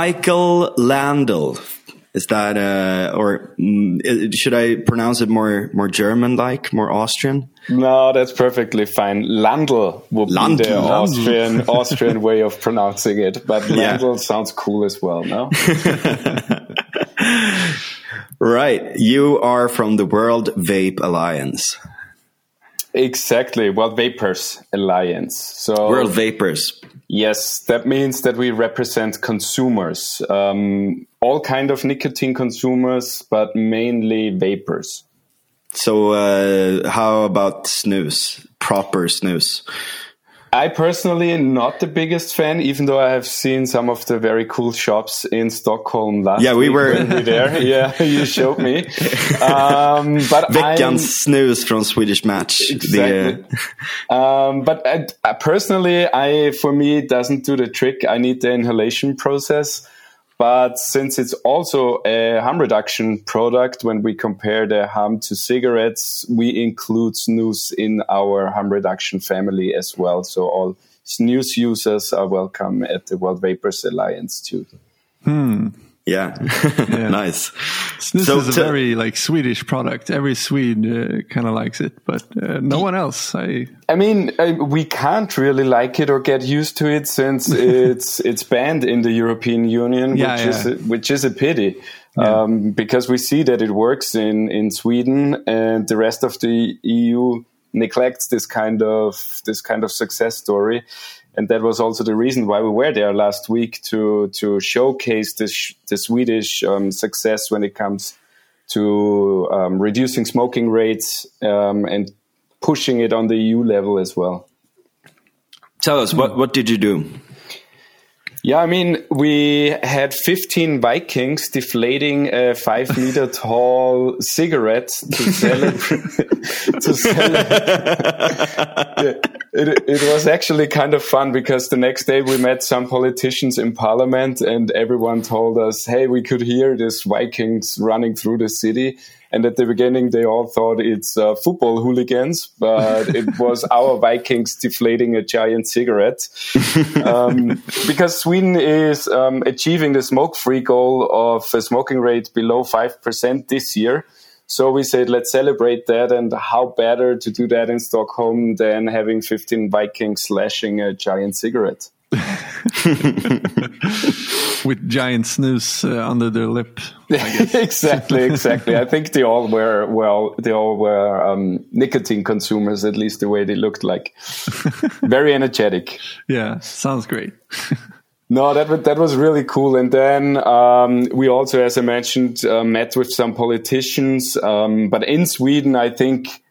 Michael Landl. Is that uh, or mm, should I pronounce it more more German like, more Austrian? No, that's perfectly fine. Landl would Landl. be the Austrian Austrian way of pronouncing it, but Landl yeah. sounds cool as well. No. right, you are from the World Vape Alliance. Exactly, World Vapers Alliance. So World Vapers. Yes, that means that we represent consumers, um, all kind of nicotine consumers, but mainly vapers. So, uh, how about snus? Proper snus? I personally not the biggest fan, even though I have seen some of the very cool shops in Stockholm last. Yeah, we were we there. Yeah, you showed me. Um, but Veckans snus from Swedish Match. Exactly. The, uh... um, but I, I personally, I for me it doesn't do the trick. I need the inhalation process. But since it's also a harm reduction product, when we compare the harm to cigarettes, we include snus in our harm reduction family as well. So all snus users are welcome at the World Vapers Alliance too. Hmm. Yeah, yeah. nice. Snus so, is a very like Swedish product. Every Swede uh, kind of likes it, but uh, no one else. I. I mean, I, we can't really like it or get used to it since it's it's banned in the European Union, yeah, which yeah. is a, which is a pity. Um, because we see that it works in, in Sweden and the rest of the EU neglects this kind of this kind of success story and that was also the reason why we were there last week to to showcase this the Swedish um, success when it comes to um, reducing smoking rates um, and pushing it on the EU level as well. Tell us what what did you do? Yeah, I mean, we had 15 Vikings deflating a five meter tall cigarette to celebrate. to celebrate. it, it was actually kind of fun because the next day we met some politicians in parliament and everyone told us, hey, we could hear these Vikings running through the city. And at the beginning, they all thought it's uh, football hooligans, but it was our Vikings deflating a giant cigarette. Um, because Sweden is um, achieving the smoke free goal of a smoking rate below 5% this year. So we said, let's celebrate that. And how better to do that in Stockholm than having 15 Vikings slashing a giant cigarette? With giant snus uh, under their lip. exactly, exactly. I think they all were well. They all were um, nicotine consumers, at least the way they looked like. Very energetic. Yeah, sounds great. No, that that was really cool. And then um, we also, as I mentioned, uh, met with some politicians. Um, but in Sweden, I think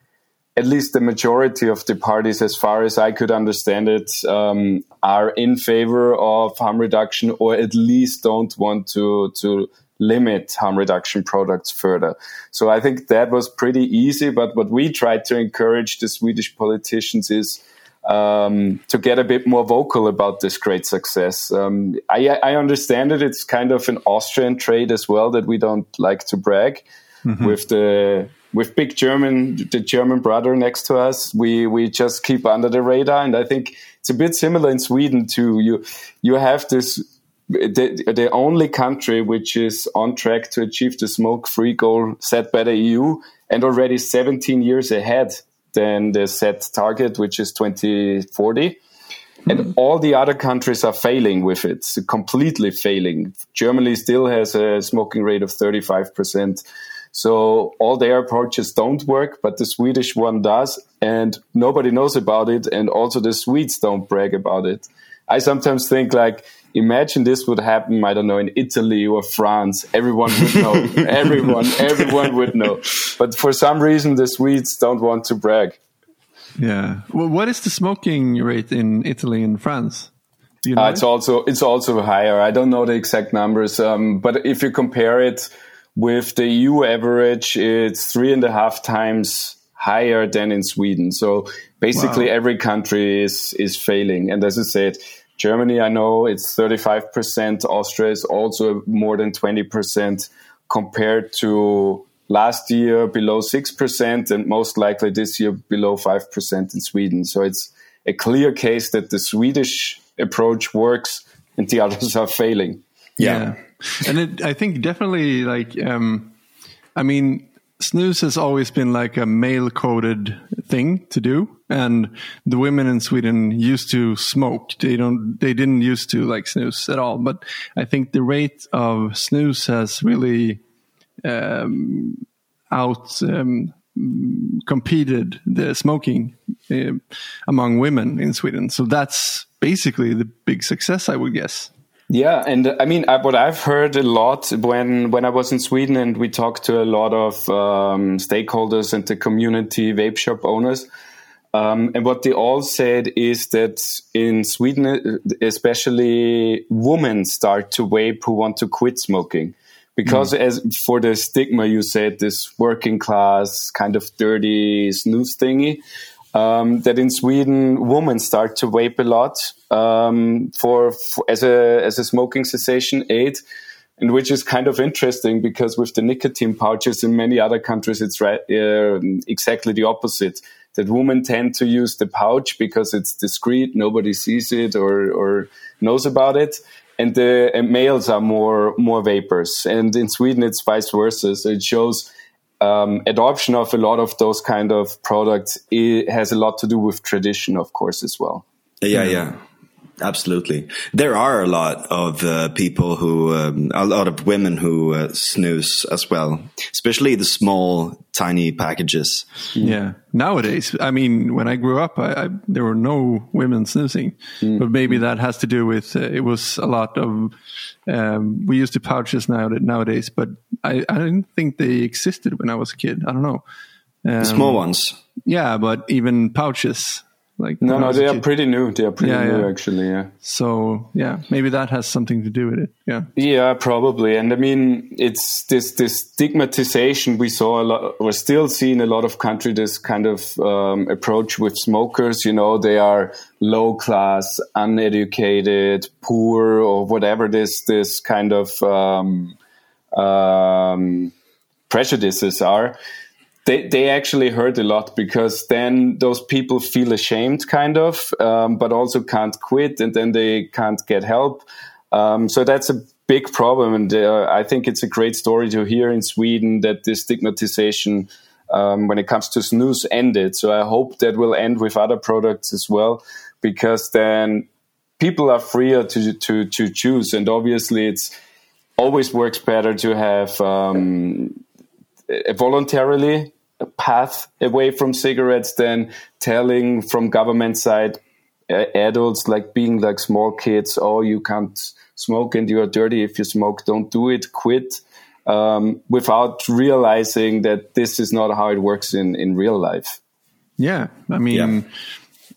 at least the majority of the parties, as far as I could understand it, um, are in favor of harm reduction, or at least don't want to to limit harm reduction products further. So I think that was pretty easy. But what we tried to encourage the Swedish politicians is um, to get a bit more vocal about this great success. Um, I, I, understand it. It's kind of an Austrian trait as well that we don't like to brag. Mm-hmm. With the with big German, the German brother next to us, we we just keep under the radar, and I think it's a bit similar in Sweden too. You you have this the, the only country which is on track to achieve the smoke free goal set by the EU and already 17 years ahead than the set target, which is 2040. Mm-hmm. And all the other countries are failing with it, completely failing. Germany still has a smoking rate of 35%. So all their approaches don't work, but the Swedish one does, and nobody knows about it. And also the Swedes don't brag about it. I sometimes think like, imagine this would happen, I don't know, in Italy or France. Everyone would know. everyone, everyone would know. But for some reason, the Swedes don't want to brag. Yeah. Well, what is the smoking rate in Italy and France? You know uh, it's it? also it's also higher. I don't know the exact numbers, um, but if you compare it with the EU average, it's three and a half times higher than in Sweden. So basically, wow. every country is is failing. And as I said, Germany, I know it's 35%. Austria is also more than 20% compared to last year below 6% and most likely this year below 5% in Sweden. So it's a clear case that the Swedish approach works and the others are failing. Yeah. And it, I think definitely like, um, I mean, snus has always been like a male coded thing to do. And the women in Sweden used to smoke. They don't, they didn't used to like snus at all. But I think the rate of snus has really, um, out, um, competed the smoking uh, among women in Sweden. So that's basically the big success, I would guess. Yeah, and I mean, I, what I've heard a lot when when I was in Sweden, and we talked to a lot of um, stakeholders and the community vape shop owners, um, and what they all said is that in Sweden, especially women start to vape who want to quit smoking because mm. as for the stigma you said this working class kind of dirty snus thingy um, that in Sweden women start to vape a lot um, for, for, as a as a smoking cessation aid, and which is kind of interesting because with the nicotine pouches in many other countries it's right, uh, exactly the opposite. That women tend to use the pouch because it's discreet, nobody sees it or or knows about it, and the and males are more more vapers. And in Sweden it's vice versa. So it shows um, adoption of a lot of those kind of products it has a lot to do with tradition, of course, as well. Yeah, yeah. Absolutely. There are a lot of uh, people who, um, a lot of women who uh, snooze as well, especially the small, tiny packages. Yeah. Nowadays, I mean, when I grew up, I, I, there were no women snoozing, mm. but maybe that has to do with uh, it was a lot of, um, we used the pouches now nowadays, but I, I didn't think they existed when I was a kid. I don't know. Um, the small ones. Yeah, but even pouches like no, no, they are pretty new. They are pretty yeah, new, yeah. actually. Yeah. So yeah, maybe that has something to do with it. Yeah. Yeah, probably. And I mean, it's this this stigmatization we saw a lot. We're still seeing a lot of country this kind of um, approach with smokers. You know, they are low class, uneducated, poor, or whatever this this kind of um, um, prejudices are they they actually hurt a lot because then those people feel ashamed, kind of, um, but also can't quit, and then they can't get help. Um, so that's a big problem, and uh, I think it's a great story to hear in Sweden that this stigmatization. Um, when it comes to snus ended. So I hope that will end with other products as well, because then people are freer to to to choose. And obviously, it's always works better to have um, voluntarily path away from cigarettes than telling from government side uh, adults like being like small kids oh you can't smoke and you're dirty if you smoke don't do it quit um, without realizing that this is not how it works in in real life yeah i mean yeah.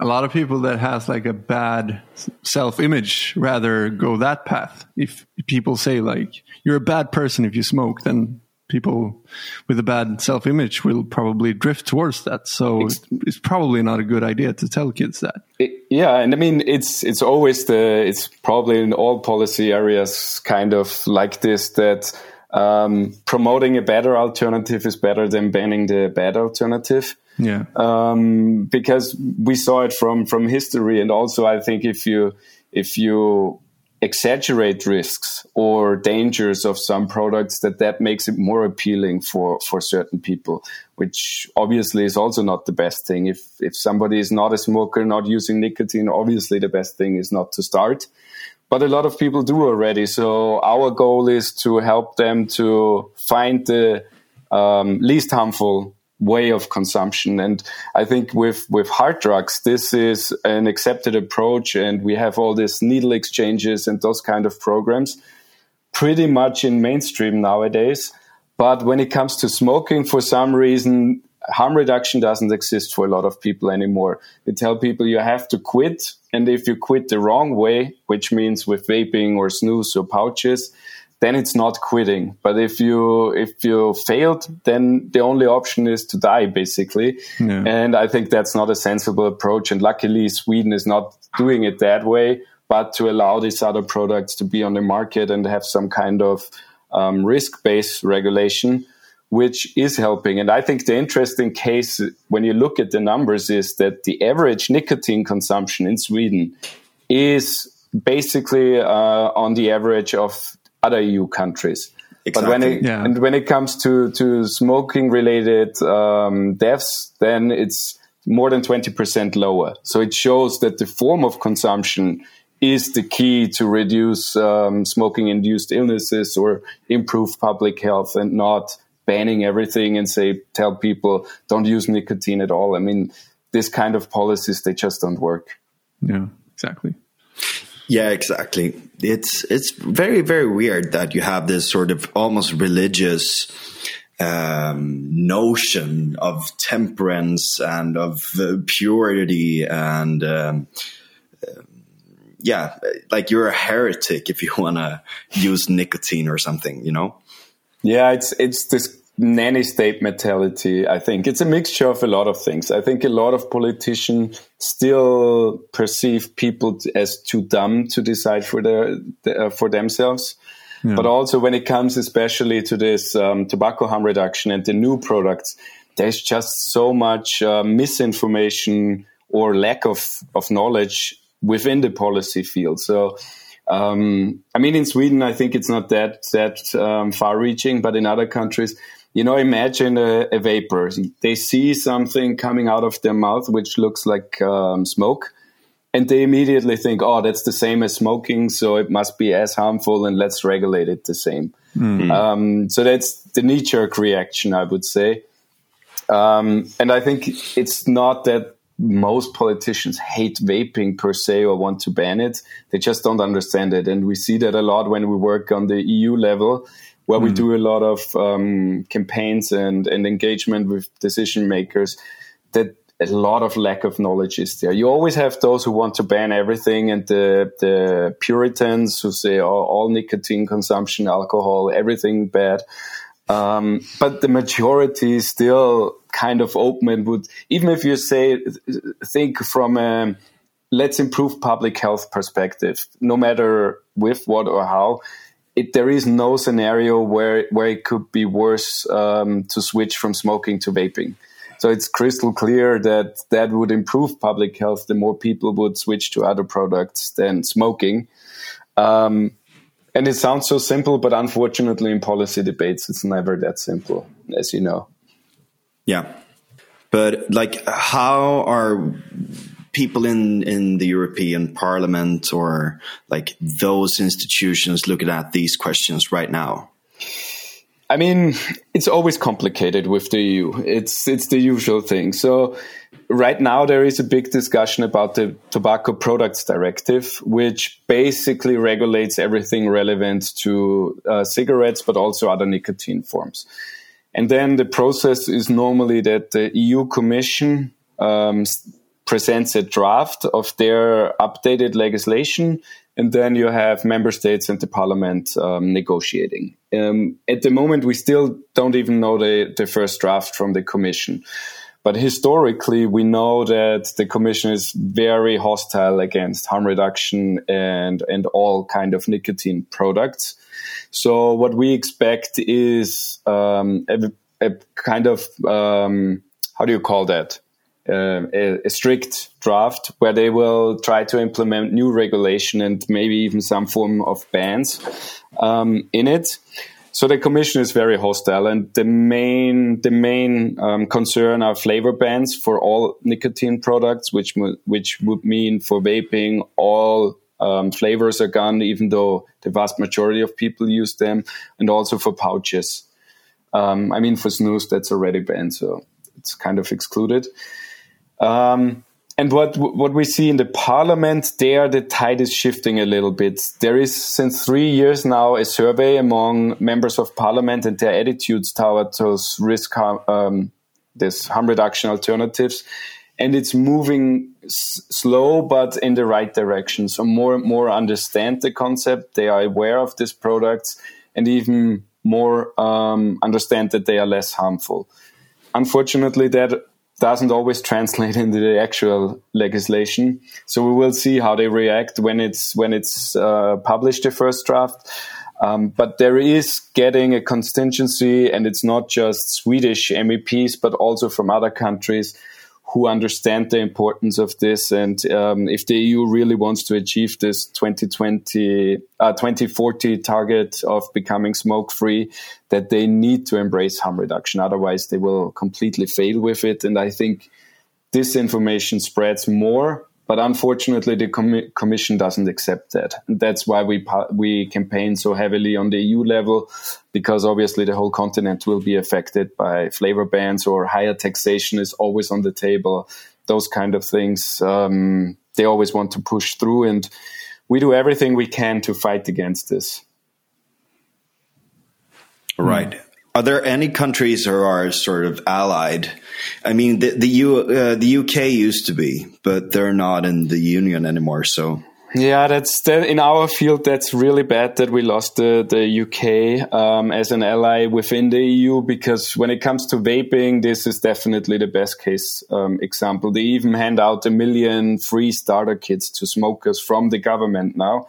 a lot of people that has like a bad self-image rather go that path if people say like you're a bad person if you smoke then people with a bad self image will probably drift towards that. So it's, it's, probably not a good idea to tell kids that. It, yeah, and I mean it's it's always the it's probably in all policy areas kind of like this that um, promoting a better alternative is better than banning the bad alternative. Yeah, um, because we saw it from from history, and also I think if you if you exaggerate risks or dangers of some products that that makes it more appealing for for certain people which obviously is also not the best thing. If if somebody is not a smoker not using nicotine obviously the best thing is not to start. But a lot of people do already. So our goal is to help them to find the um, least harmful way of consumption. And I think with, with hard drugs, this is an accepted approach. And we have all these needle exchanges and those kind of programs pretty much in mainstream nowadays. But when it comes to smoking, for some reason, harm reduction doesn't exist for a lot of people anymore. They tell people you have to quit. And if you quit the wrong way, which means with vaping or snus or pouches, then it's not quitting. But if you if you failed, then the only option is to die, basically. Yeah. And I think that's not a sensible approach. And luckily, Sweden is not doing it that way, but to allow these other products to be on the market and have some kind of um, risk based regulation. Which is helping. And I think the interesting case when you look at the numbers is that the average nicotine consumption in Sweden is basically uh, on the average of other EU countries. Exactly. But when it, Yeah. and when it comes to, to smoking related um, deaths, then it's more than 20% lower. So it shows that the form of consumption is the key to reduce um, smoking induced illnesses or improve public health and not banning everything and say, tell people don't use nicotine at all. I mean, this kind of policies, they just don't work. Yeah, exactly. Yeah, exactly. It's it's very very weird that you have this sort of almost religious um, notion of temperance and of uh, purity and um, um, yeah, like you're a heretic if you want to use nicotine or something, you know. Yeah, it's it's this nanny state mentality. I think it's a mixture of a lot of things. I think a lot of politicians still perceive people as too dumb to decide for their, uh, for themselves. Yeah. But also when it comes, especially to this um, tobacco harm reduction and the new products, there's just so much uh, misinformation or lack of of knowledge within the policy field. So. Um, I mean, in Sweden, I think it's not that that um, far-reaching, but in other countries, you know, imagine a, a, vaper. They see something coming out of their mouth which looks like um, smoke, and they immediately think, "Oh, that's the same as smoking, so it must be as harmful, and let's regulate it the same." Mm. so that's the knee-jerk reaction, I would say. Um, and I think it's not that most politicians hate vaping per se or want to ban it. They just don't understand it. And we see that a lot when we work on the EU level, where mm. we do a lot of um, campaigns and, and engagement with decision makers, that a lot of lack of knowledge is there. You always have those who want to ban everything and the, the Puritans who say oh, all nicotine consumption, alcohol, everything bad. Um, but the majority is still kind of open and would, even if you say, think from a let's improve public health perspective, no matter with what or how, it, there is no scenario where, where it could be worse um, to switch from smoking to vaping. So it's crystal clear that that would improve public health. The more people would switch to other products than smoking. Um, and it sounds so simple, but unfortunately, in policy debates, it's never that simple, as you know. Yeah, but like, how are people in in the European Parliament or like those institutions looking at these questions right now? I mean, it's always complicated with the EU. It's it's the usual thing. So right now there is a big discussion about the tobacco products directive which basically regulates everything relevant to uh, cigarettes but also other nicotine forms and then the process is normally that the eu commission um, presents a draft of their updated legislation and then you have member states and the parliament um, negotiating um, at the moment we still don't even know the, the first draft from the commission but historically, we know that the Commission is very hostile against harm reduction and, and all kind of nicotine products. So what we expect is um, a, a, kind of um, how do you call that? Uh, a, a, strict draft where they will try to implement new regulation and maybe even some form of bans um, in it. So the commission is very hostile, and the main the main um, concern are flavor bans for all nicotine products, which which would mean for vaping all um, flavors are gone, even though the vast majority of people use them, and also for pouches. Um, I mean, for snus, that's already banned, so it's kind of excluded. Um, and what what we see in the parliament there, the tide is shifting a little bit. There is since three years now a survey among members of parliament and their attitudes towards those risk um, this harm reduction alternatives, and it's moving slow but in the right direction. So more and more understand the concept. They are aware of these products, and even more um, understand that they are less harmful. Unfortunately, that doesn't always translate into the actual legislation. So we will see how they react when it's when it's uh, published the first draft. Um, but there is getting a contingency, and it's not just Swedish MEPs, but also from other countries who understand the importance of this. And um, if the EU really wants to achieve this 2020, uh, 2040 target of becoming smoke free, that they need to embrace harm reduction. Otherwise, they will completely fail with it. And I think this information spreads more but unfortunately, the com- Commission doesn't accept that. And that's why we we campaign so heavily on the EU level, because obviously the whole continent will be affected by flavor bans or higher taxation is always on the table. Those kind of things um, they always want to push through, and we do everything we can to fight against this. Right. Are there any countries who are sort of allied? I mean, the the, U, uh, the UK used to be, but they're not in the union anymore. So yeah, that's that, in our field. That's really bad that we lost the the UK um, as an ally within the EU because when it comes to vaping, this is definitely the best case um, example. They even hand out a million free starter kits to smokers from the government now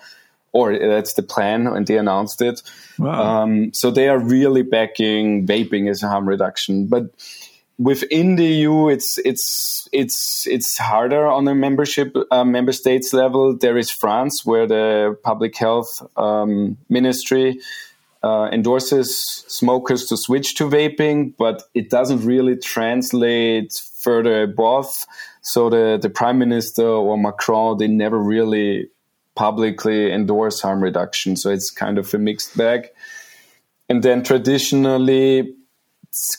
or that's the plan, and they announced it. Wow. Um, so they are really backing vaping as a harm reduction, but within the EU, it's it's it's it's harder on a membership uh, member states level. There is France, where the public health um, ministry uh, endorses smokers to switch to vaping, but it doesn't really translate further above. So the the prime minister or Macron, they never really publicly endorse harm reduction. So it's kind of a mixed bag. And then traditionally,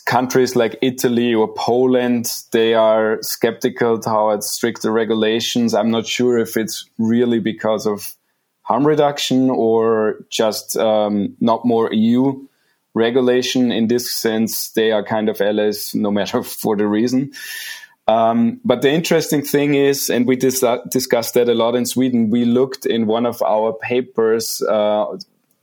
countries like Italy or Poland, they are skeptical towards stricter regulations. I'm not sure if it's really because of harm reduction or just um, not more EU regulation. In this sense, they are kind of allies no matter for the reason. Um, but the interesting thing is, and we dis- discussed that a lot in Sweden, we looked in one of our papers uh,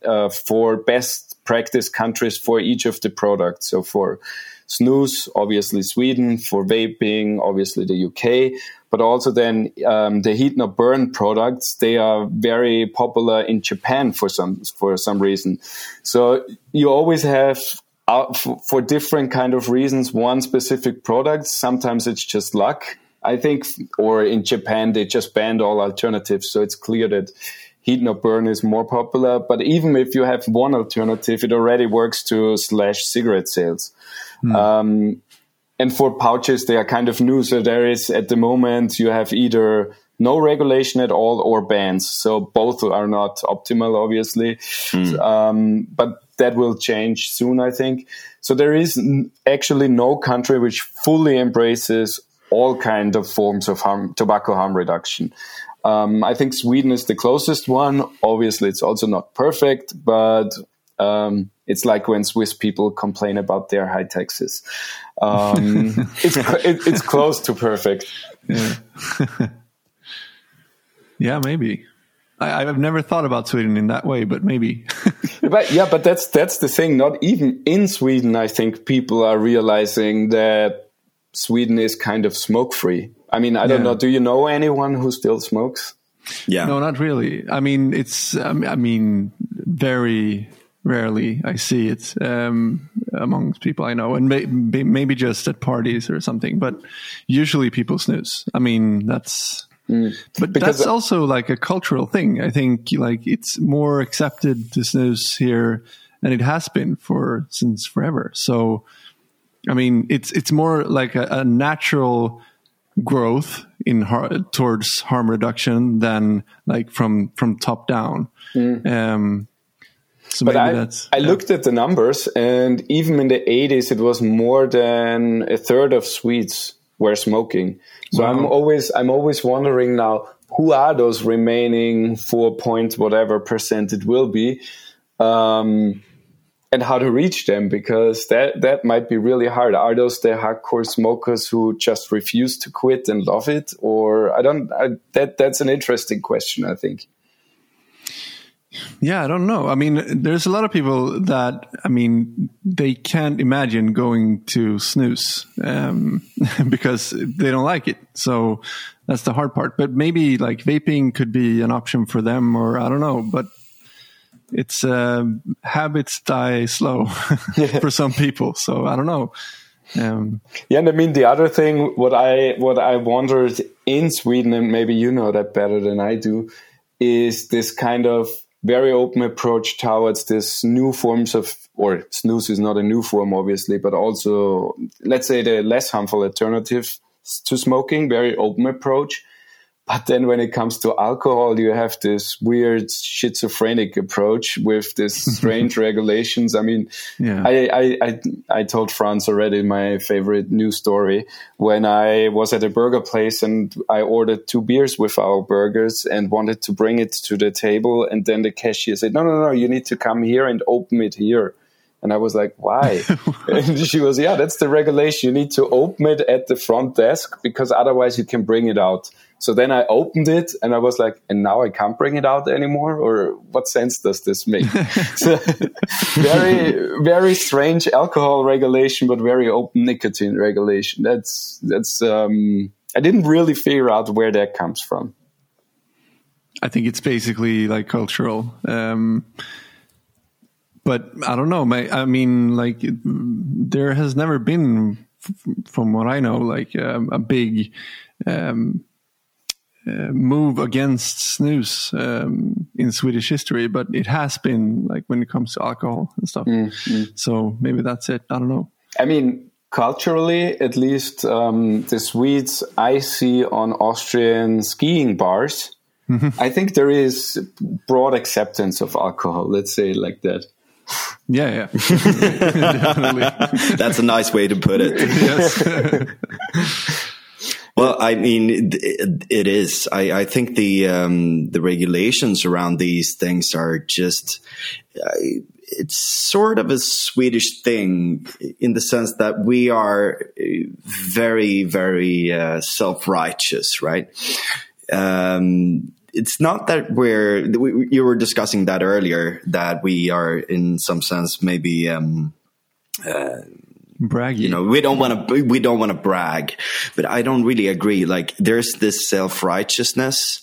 uh, for best practice countries for each of the products. So for snus, obviously Sweden, for vaping, obviously the UK, but also then um, the heat not burn products. They are very popular in Japan for some for some reason. So you always have uh, for, for different kind of reasons one specific product sometimes it's just luck. I think or in japan they just banned all alternatives so it's clear that heat not burn is more popular. But even if you have one alternative it already works to slash cigarette sales. Mm. um, and for pouches they are kind of new so there is at the moment you have either no regulation at all or bans. So both are not optimal obviously. Mm. um, but that will change soon, I think. So there is actually no country which fully embraces all kind of forms of harm, tobacco harm reduction. Um, I think Sweden is the closest one. Obviously, it's also not perfect, but um, it's like when Swiss people complain about their high taxes. Um, it's it, it's close to perfect. Yeah, yeah maybe. I, have never thought about Sweden in that way, but maybe. but yeah, but that's that's the thing. Not even in Sweden, I think people are realizing that Sweden is kind of smoke free. I mean, I don't yeah. know. Do you know anyone who still smokes? Yeah. No, not really. I mean, it's. I mean, very rarely I see it um, amongst people I know, and may, maybe just at parties or something. But usually people snooze. I mean, that's Mm. But because that's also like a cultural thing. I think like it's more accepted to snooze here and it has been for since forever. So, I mean, it's it's more like a, a natural growth in har- towards harm reduction than like from from top down. Mm. Um, so but I, I yeah. looked at the numbers, and even in the 80s, it was more than a third of Swedes were smoking. So wow. I'm always I'm always wondering now who are those remaining four point whatever percent it will be, um, and how to reach them because that that might be really hard. Are those the hardcore smokers who just refuse to quit and love it, or I don't? I, that that's an interesting question. I think. Yeah, I don't know. I mean, there's a lot of people that, I mean, they can't imagine going to snooze um, because they don't like it. So that's the hard part. But maybe like vaping could be an option for them, or I don't know. But it's uh, habits die slow for some people. So I don't know. Um, yeah, and I mean the other thing, what I what I wondered in Sweden, and maybe you know that better than I do, is this kind of very open approach towards this new forms of, or snus is not a new form, obviously, but also let's say the less harmful alternative to smoking, very open approach. But then when it comes to alcohol, you have this weird schizophrenic approach with this strange regulations. I mean, Yeah. I, I, I, I told Franz already my favorite news story when I was at a burger place and I ordered two beers with our burgers and wanted to bring it to the table. And then the cashier said, no, no, no, you need to come here and open it here. And I was like, why? and she was, yeah, that's the regulation. You need to open it at the front desk because otherwise you can bring it out. So then I opened it and I was like, and now I can't bring it out anymore? Or what sense does this make? so, very, very strange alcohol regulation, but very open nicotine regulation. That's, that's, um, I didn't really figure out where that comes from. I think it's basically like cultural. Um, but I don't know. My, I mean, like it, there has never been, f- from what I know, like um, a big um, uh, move against snus um, in Swedish history, but it has been like when it comes to alcohol and stuff. So maybe that's it. I don't know. I mean, culturally, at least um, the Swedes I see on Austrian skiing bars, I think there is broad acceptance of alcohol. Let's say it like that. Yeah, yeah, definitely. That's a nice way to put it. yes. Well, I mean, it, is. I, I think the um, the regulations around these things are just. Uh, it's sort of a Swedish thing in the sense that we are very, very uh, self righteous, right? Um, it's not that we're. We, you were discussing that earlier. That we are, in some sense, maybe. Um, Braggy. you know we don't want to we don't want to brag but i don't really agree. Like there's this self-righteousness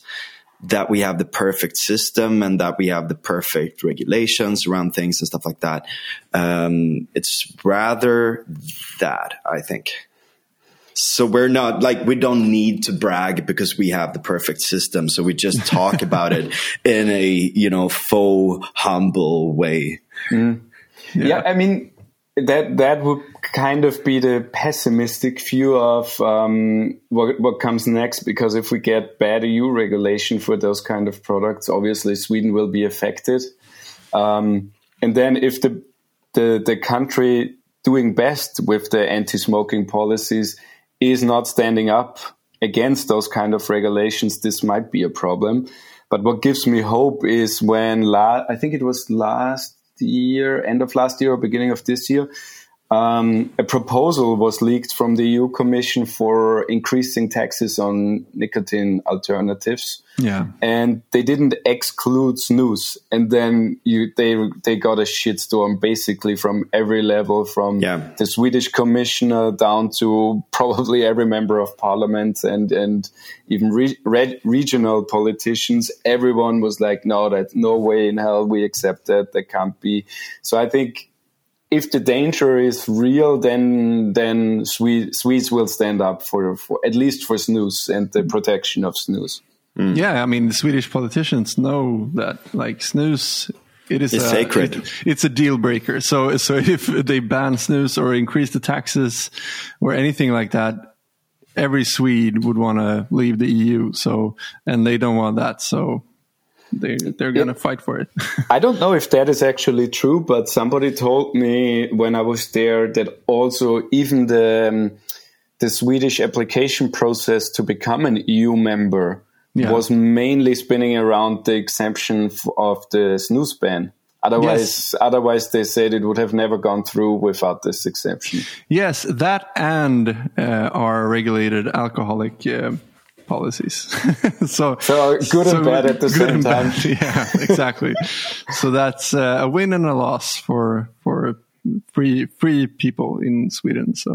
that we have the perfect system and that we have the perfect regulations around things and stuff like that. Um, it's rather that i think. So we're not like we don't need to brag because we have the perfect system. So we just talk about it in a you know faux humble way. Yeah. I mean that that would kind of be the pessimistic view of um, what what comes next. Because if we get bad EU regulation for those kind of products, obviously Sweden will be affected. Um, and then if the the the country doing best with the anti-smoking policies is not standing up against those kind of regulations, this might be a problem. But what gives me hope is when la- I think it was last year, end of last year or beginning of this year, um, a proposal was leaked from the EU Commission for increasing taxes on nicotine alternatives. Yeah. And they didn't exclude snus, and then you they they got a shitstorm basically from every level, from Yeah. the Swedish commissioner down to probably every member of parliament and and even re- re- regional politicians. Everyone was like, "No, that no way in hell we accept that. That can't be." So I think if the danger is real, then then Swedes, Swedes will stand up for, for at least for snus and the protection of snus. Hmm. Yeah, I mean the Swedish politicians know that like snus it is It's a, sacred. it- it's a deal breaker. So so if they ban snus or increase the taxes or anything like that, every Swede would want to leave the EU. So and they don't want that. So they they're gonna fight for it. I don't know if that is actually true, but somebody told me when I was there that also even the um, the Swedish application process to become an EU member Yeah. was mainly spinning around the exemption f- of the snus ban. Otherwise, otherwise they said it would have never gone through without this exception. yes, that and uh, our regulated alcoholic. Uh, policies so So good and bad at the same time. bad. yeah exactly so that's uh, a win and a loss for for free free people in sweden so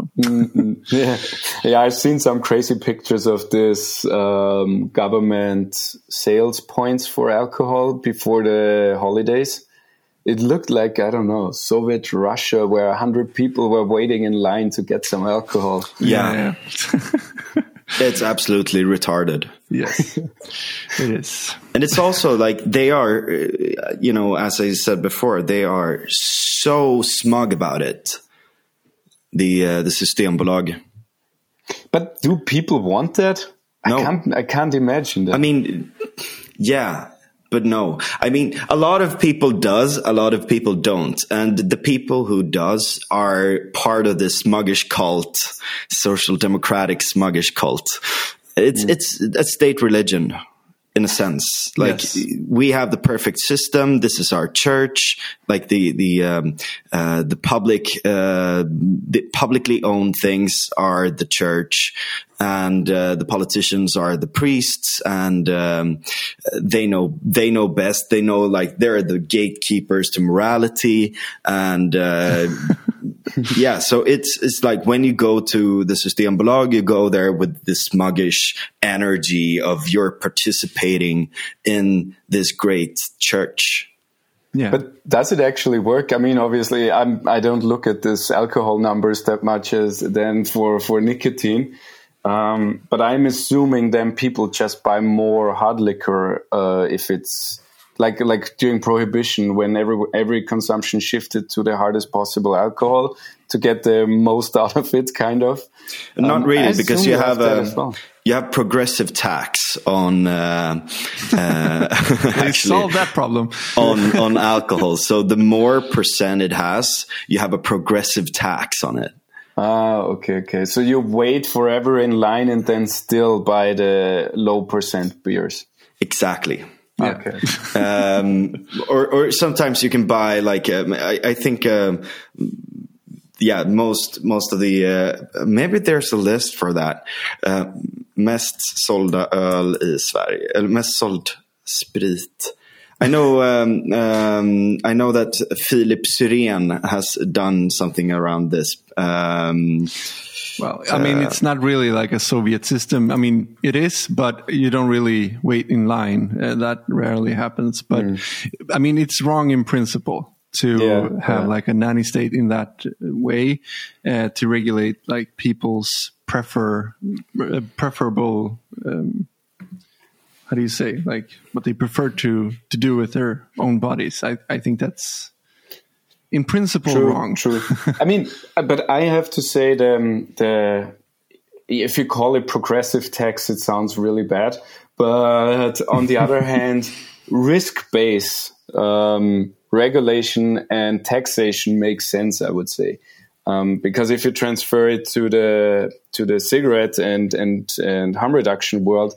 yeah, yeah. I've seen some crazy pictures of this um, government sales points for alcohol before the holidays, it looked like I don't know Soviet Russia, where a hundred people were waiting in line to get some alcohol. Yeah, it's absolutely retarded. Yes, it is. And it's also like they are, uh, you know, as I said before, they are so smug about it. The uh, the Systembolag. But do people want that? No. I can't. I can't imagine that. I mean, yeah, but no. I mean, a lot of people does, a lot of people don't, and the people who does are part of the smuggish cult, social democratic smuggish cult. It's it's a state religion in a sense. Like Yes. we have the perfect system. This is our church. Like the the um, uh, the public uh, the publicly owned things are the church, and uh, the politicians are the priests, and um, they know they know best. They know like they're the gatekeepers to morality, and uh, yeah. So it's it's like when you go to the Systembolag, you go there with this smuggish energy of you're participating in this great church. Yeah, But does it actually work? I mean, obviously, I'm, I don't look at this alcohol numbers that much as then for, for nicotine. Um, but I'm assuming then people just buy more hard liquor uh, if it's like like during prohibition when every every consumption shifted to the hardest possible alcohol to get the most out of it, kind of. Not Um, really, I because you you have have a well. you have progressive tax on uh, uh, actually solved that problem. on on alcohol. So the more percent it has, you have a progressive tax on it. Ah, okay, okay. So you wait forever in line and then still buy the low percent beers. Exactly. Yeah. Okay. um, or, or sometimes you can buy like um, I, I think um, yeah most most of the uh, maybe there's a list for that uh, mest sålda öl i Sverige eller mest såld sprit. I know um, um, I know that Philip Syrén has done something around this. Um, Well, I mean, it's not really like a Soviet system. I mean, it is, but you don't really wait in line. Uh, that rarely happens. But I mean, it's wrong in principle to Yeah, have yeah. like a nanny state in that way uh, to regulate like people's prefer uh, preferable. Um, how do you say like what they prefer to to do with their own bodies? I I think that's in principle true, wrong. True. I mean, but I have to say the the if you call it progressive tax, it sounds really bad. But on the other hand, risk based um, regulation and taxation makes sense. I would say. Um, because if you transfer it to the to the cigarette and and and harm reduction world,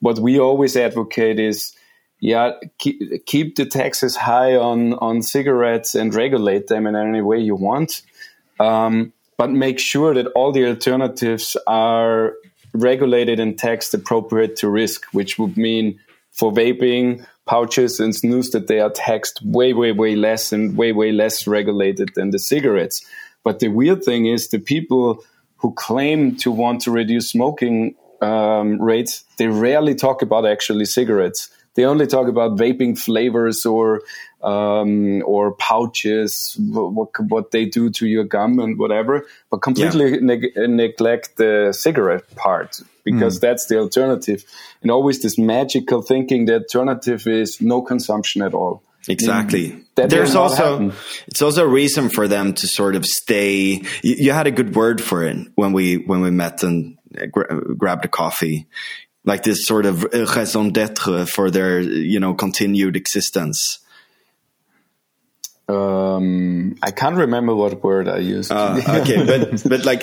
what we always advocate is yeah, keep, keep the taxes high on, on cigarettes and regulate them in any way you want. Um, but make sure that all the alternatives are regulated and taxed appropriate to risk, which would mean for vaping, pouches, and snus that they are taxed way, way, way less and way, way less regulated than the cigarettes. But the weird thing is the people who claim to want to reduce smoking um, rates, they rarely talk about actually cigarettes. They only talk about vaping flavors or um, or pouches, what what they do to your gum and whatever, but completely neg- neglect the cigarette part because that's the alternative. And always this magical thinking the alternative is no consumption at all. Exactly. That There's also happen. it's also a reason for them to sort of stay. You, you had a good word for it when we when we met and gra- grabbed a coffee, like this sort of uh, raison d'être for their you know continued existence. Um, I can't remember what word I used. Uh, okay, but but like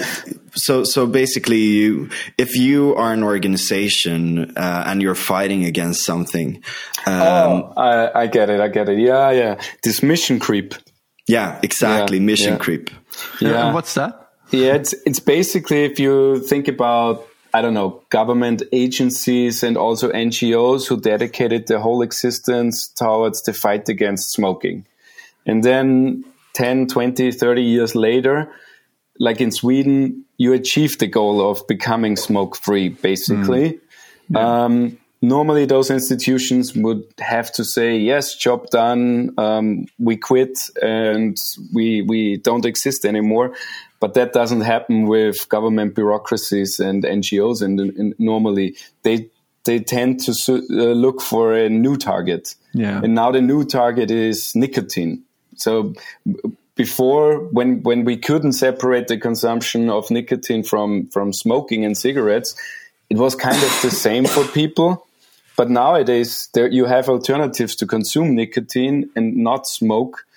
so so basically, you if you are an organization uh, and you're fighting against something, um, oh, I, I get it. I get it. Yeah, yeah. This mission creep. yeah, exactly, Yeah, mission yeah. creep. Yeah. And what's that? Yeah, it's it's basically if you think about I don't know government agencies and also NGOs who dedicated their whole existence towards the fight against smoking. And then 10, 20, 30 years later, like in Sweden, you achieve the goal of becoming smoke free, basically. Um, normally those institutions would have to say yes job done um, we quit and we we don't exist anymore but that doesn't happen with government bureaucracies and ngos and, and normally. They they tend to uh, look for a new target. Yeah. And now the new target is nicotine. So before when when we couldn't separate the consumption of nicotine from from smoking and cigarettes it was kind of the same for people. But nowadays there you have alternatives to consume nicotine and not smoke.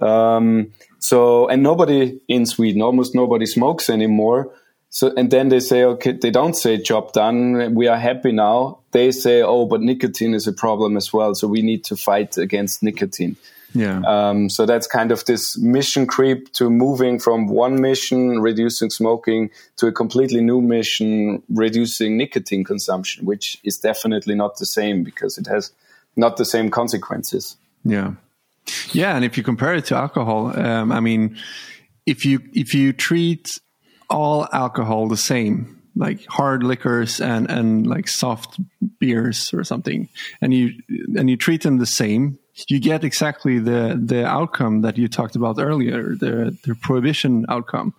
Um, so and nobody in sweden almost nobody smokes anymore so and then they say okay they don't say job done we are happy now they say oh but nicotine is a problem as well so we need to fight against nicotine yeah. Um, so that's kind of this mission creep to moving from one mission, reducing smoking, to a completely new mission, reducing nicotine consumption, which is definitely not the same because it has not the same consequences. Yeah. Yeah. And if you compare it to alcohol, um, I mean, if you, if you treat all alcohol the same, like hard liquors and, and like soft beers or something, and you, and you treat them the same, you get exactly the the outcome that you talked about earlier, the the prohibition outcome,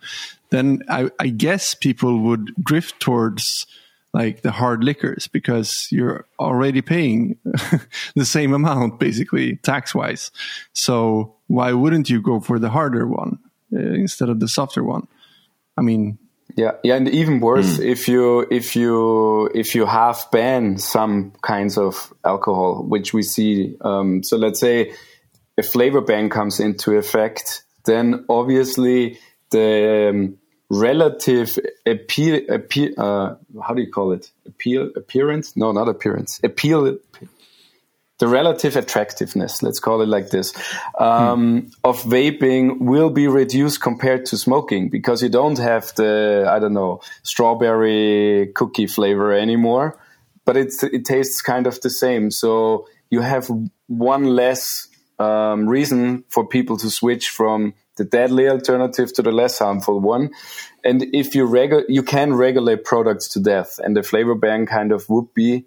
then I, I guess people would drift towards like the hard liquors because you're already paying the same amount basically tax wise. So why wouldn't you go for the harder one uh, instead of the softer one? I mean, yeah, yeah, and even worse mm. if you if you if you have banned some kinds of alcohol, which we see. Um, so let's say a flavor ban comes into effect, then obviously the um, relative appeal, appeal uh, how do you call it? Appeal appearance? No, not appearance. Appeal the relative attractiveness, let's call it like this, um, hmm. of vaping will be reduced compared to smoking because you don't have the, I don't know, strawberry cookie flavor anymore, but it's, it tastes kind of the same. So you have one less um, reason for people to switch from the deadly alternative to the less harmful one. And if you regu- you can regulate products to death, and the flavor ban kind of would be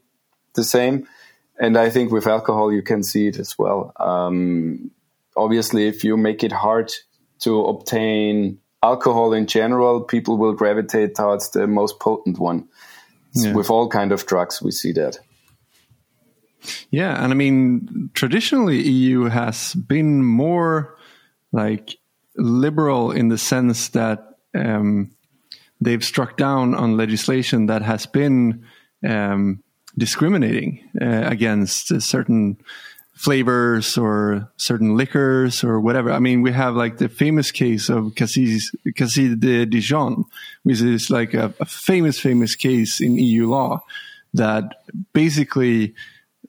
the same and I think with alcohol you can see it as well. Um, obviously, if you make it hard to obtain alcohol in general, people will gravitate towards the most potent one. Yeah. With all kind of drugs, we see that. Yeah, and I mean, traditionally, EU has been more like liberal in the sense that um, they've struck down on legislation that has been um, discriminating uh, against certain flavors or certain liquors or whatever. I mean, we have like the famous case of Cassis, Cassis de Dijon, which is like a, a, famous, famous case in EU law that basically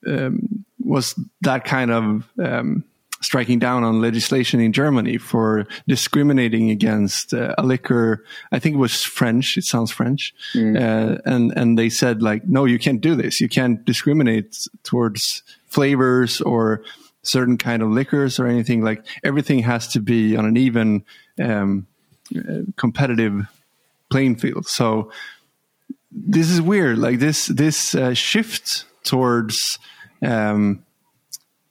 um, was that kind of um, striking down on legislation in Germany for discriminating against uh, a liquor. I think it was French. It sounds French. Mm. Uh, and, and they said like, no, you can't do this. You can't discriminate towards flavors or certain kind of liquors or anything like everything has to be on an even, um, uh, competitive playing field. So this is weird. Like this, this uh, shift towards, um,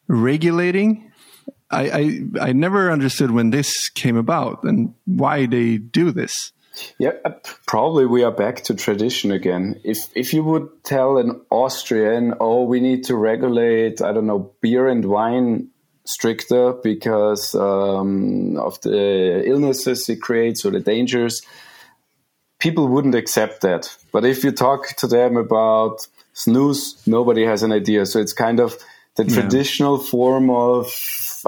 regulating I, I, I never understood when this came about and why they do this. Yeah, uh, probably we are back to tradition again. If if you would tell an Austrian, oh, we need to regulate, I don't know, beer and wine stricter because um, of the illnesses it creates or the dangers, people wouldn't accept that. But if you talk to them about snus, nobody has an idea. So it's kind of the yeah. traditional form of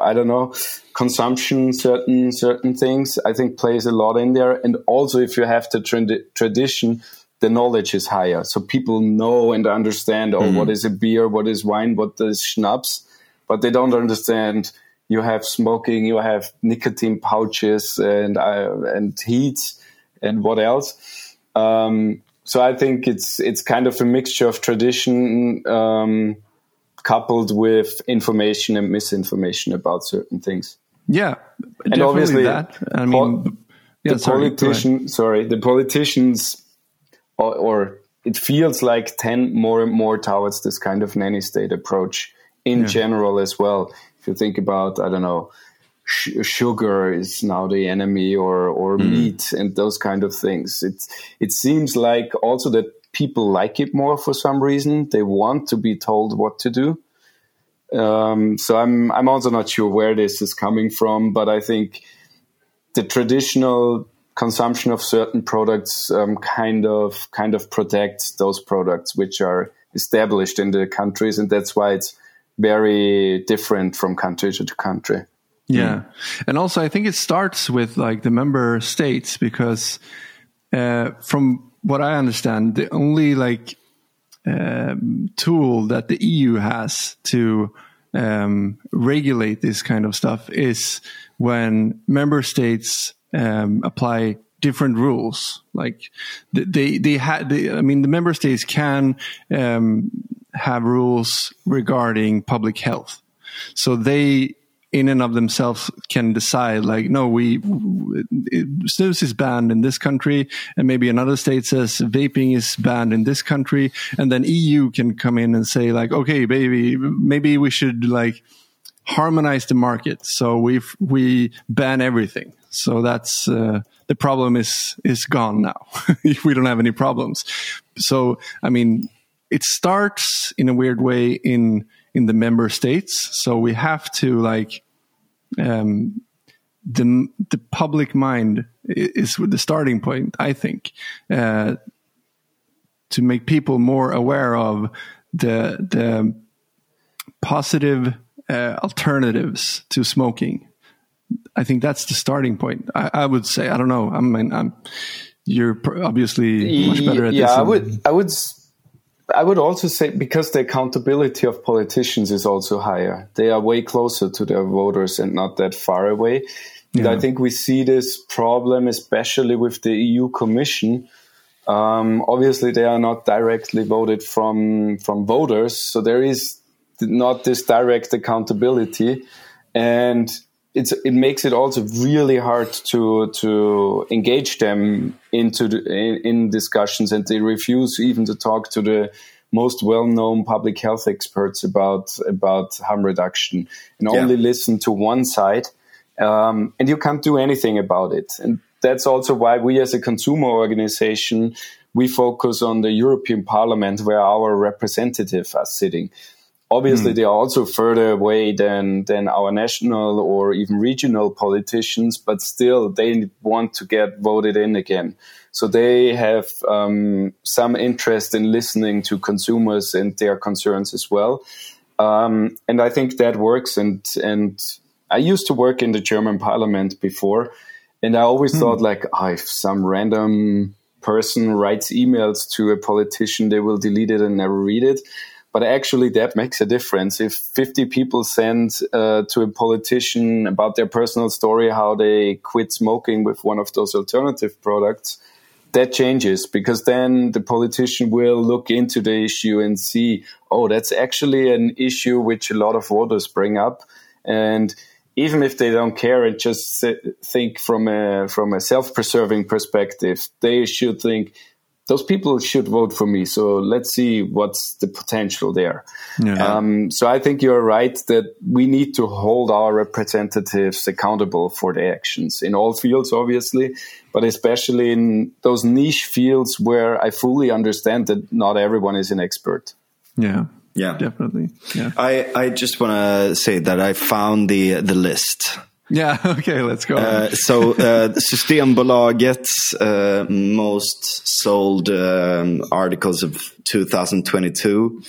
I don't know consumption certain certain things I think plays a lot in there. And also if you have the tradition the knowledge is higher. So people know and understand oh mm-hmm. what is a beer what is wine what is schnapps but they don't understand you have smoking you have nicotine pouches and uh, and heat and what else. Um, so I think it's it's kind of a mixture of tradition um, coupled with information and misinformation about certain things. Yeah, and obviously that. I mean, yeah, the sorry, politician, sorry, the politicians or, or, it feels like tend more and more towards this kind of nanny state approach in yeah. general as well. If you think about, I don't know, sh- sugar is now the enemy or or mm. meat and those kind of things. It it seems like also that people like it more for some reason. They want to be told what to do. Um, so I'm I'm also not sure where this is coming from, but I think the traditional consumption of certain products um, kind of kind of protects those products which are established in the countries, and that's why it's very different from country to country. Yeah, mm. and also I think it starts with like the member states because uh, from what I understand, the only like um, tool that the EU has to um, regulate this kind of stuff is when member states um, apply different rules. Like they they had, I mean, the member states can um, have rules regarding public health, so they in and of themselves can decide like no we snus is banned in this country and maybe another state says vaping is banned in this country and then eu can come in and say like okay baby maybe we should like harmonize the market. So we we ban everything. So that's uh, the problem is is gone now. We don't have any problems. So i mean it starts in a weird way in in the member states. So we have to like um, the the public mind is the starting point. I think uh, to make people more aware of the the positive uh, alternatives to smoking. I think that's the starting point. I, I would say. I don't know. I mean, I'm, you're obviously much better at yeah, this. Yeah, I would. I would I would also say because the accountability of politicians is also higher. They are way closer to their voters and not that far away. Yeah. And I think we see this problem, especially with the EU Commission. Um, obviously, they are not directly voted from from voters, so there is not this direct accountability, and it's it makes it also really hard to to engage them into the, in, in, discussions, and they refuse even to talk to the most well-known public health experts about about harm reduction, and yeah. only listen to one side, um, and you can't do anything about it. And that's also why we, as a consumer organization, we focus on the European Parliament, where our representatives are sitting Obviously, mm. they are also further away than than our national or even regional politicians, but still, they want to get voted in again. So they have um, some interest in listening to consumers and their concerns as well. Um, and I think that works. And and I used to work in the German Parliament before, and I always mm. thought like, oh, if some random person writes emails to a politician, they will delete it and never read it but actually that makes a difference. If 50 people send uh, to a politician about their personal story, how they quit smoking with one of those alternative products, that changes because then the politician will look into the issue and see, oh, that's actually an issue which a lot of voters bring up. And even if they don't care and just think from a, from a self-preserving perspective, they should think, those people should vote for me. So let's see what's the potential there. Yeah. Um, so I think you're right that we need to hold our representatives accountable for their actions in all fields, obviously, but especially in those niche fields where I fully understand that not everyone is an expert. Yeah. Yeah, definitely. Yeah. I, I just want to say that I found the the list yeah, okay, let's go. Uh, so uh, Systembolagets uh, most sold um, articles of 2022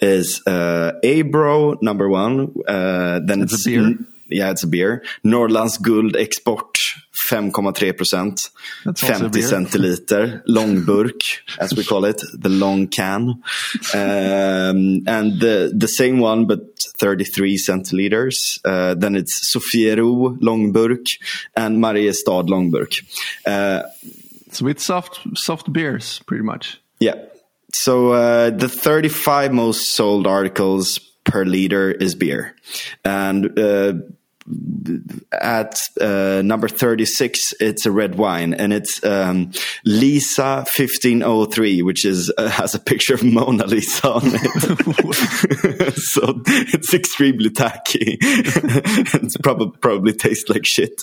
is uh, Abro number one. Uh, then it's, it's a beer. Yeah, it's a beer. Norrlands Guld Export 5,3 procent. 50 centiliter. Långburk, as we call it. The long can. Um, and the, the same one, but 33 centiliters. Uh, then it's Sofiero Långburk and Mariestad Långburk. Uh, so it's soft, soft beers, pretty much. Yeah. So uh, the 35 most sold articles per liter is beer. And uh, at uh, number 36 it's a red wine and it's um, lisa 1503 which is uh, has a picture of mona lisa on it. So it's extremely tacky. It's probably probably tastes like shit.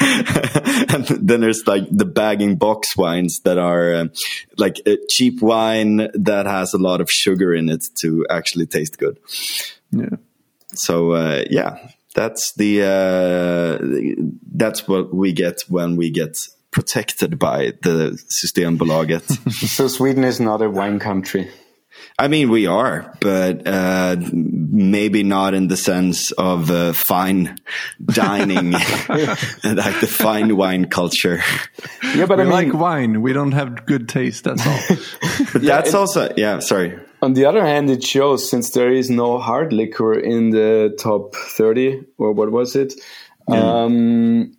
And then there's like the bag-in-box wines that are um, like a cheap wine that has a lot of sugar in it to actually taste good. Yeah. so uh, yeah that's the uh, that's what we get when we get protected by the Systembolaget. So Sweden is not a wine country. I mean, we are, but uh, maybe not in the sense of uh, fine dining, like the fine wine culture. Yeah, but We I mean, like wine. We don't have good taste. That's all. But that's it- also, yeah, sorry. On the other hand, it shows since there is no hard liquor in the top 30, or what was it, um,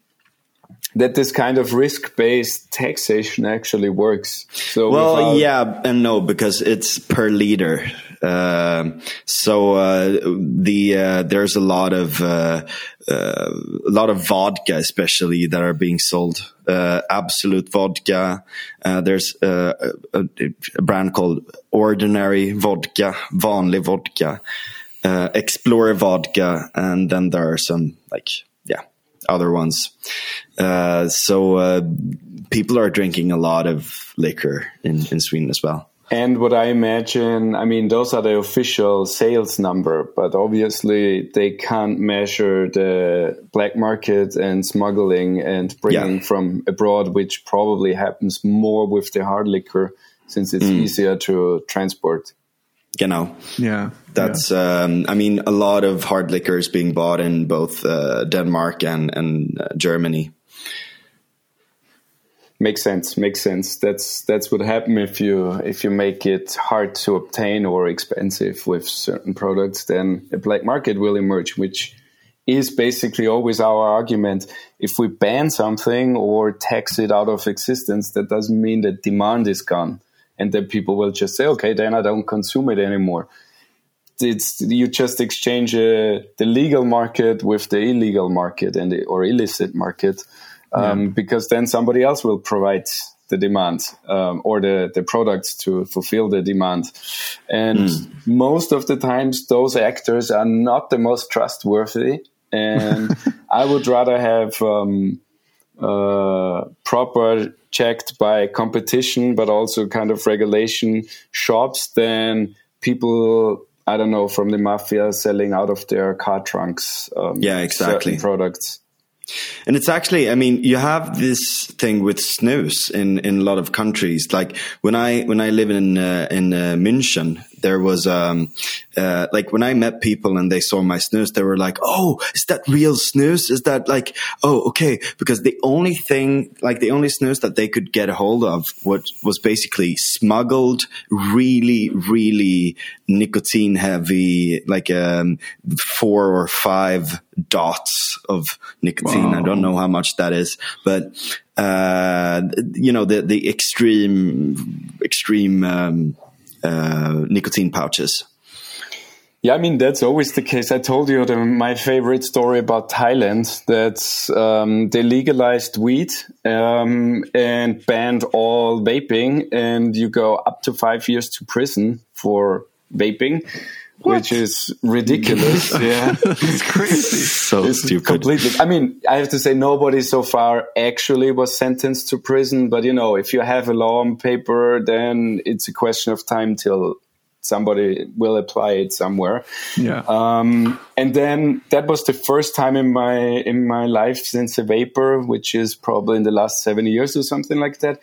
that this kind of risk based taxation actually works. So, Well, without- yeah and no because it's per liter. Um so uh, the uh, there's a lot of uh, a lot of vodka, especially that are being sold. Absolut vodka. There's a, a brand called Ordinary Vodka, vanlig vodka, uh, Explorer vodka, and then there are some like yeah other ones. Uh, so uh, people are drinking a lot of liquor in, in Sweden as well. And what I imagine, I mean, those are the official sales number, but obviously they can't measure the black market and smuggling and bringing Yeah. from abroad, which probably happens more with the hard liquor since it's easier to transport. You know, Yeah. that's um, I mean, a lot of hard liquor is being bought in both uh, Denmark and and uh, Germany. Makes sense. Makes sense. That's that's what happen if you if you make it hard to obtain or expensive with certain products. Then a black market will emerge, which is basically always our argument. If we ban something or tax it out of existence, that doesn't mean that demand is gone, and then people will just say, "Okay, then I don't consume it anymore." It's you just exchange uh, the legal market with the illegal market and the, or illicit market um, because then somebody else will provide the demand um, or the, the products to fulfill the demand. And most of the times, those actors are not the most trustworthy. And I would rather have um, uh, proper checked by competition, but also kind of regulation shops than people. I don't know from the mafia selling out of their car trunks. Um, Yeah, exactly. products. And it's actually, I mean, you have this thing with snus in, in a lot of countries. Like when I when I live in uh, in uh, München, there was um uh, like when I met people and they saw my snus, they were like, "Oh, is that real snus? Is that like oh okay?" Because the only thing, like the only snus that they could get a hold of, what was basically smuggled, really, really nicotine heavy, like um four or five dots of nicotine. I don't know how much that is, but uh, you know the the extreme extreme um, uh, nicotine pouches. Yeah, I mean that's always the case. I told you the, my favorite story about Thailand that um, they legalized weed um, and banned all vaping, and you go up to five years to prison for vaping, which is ridiculous. yeah, It's crazy. So It's stupid. Completely. I mean, I have to say nobody so far actually was sentenced to prison, but you know, if you have a law on paper, then it's a question of time till somebody will apply it somewhere. Yeah. Um, and then that was the first time in my in my life since a vaper, which is probably in the last seven years or something like that,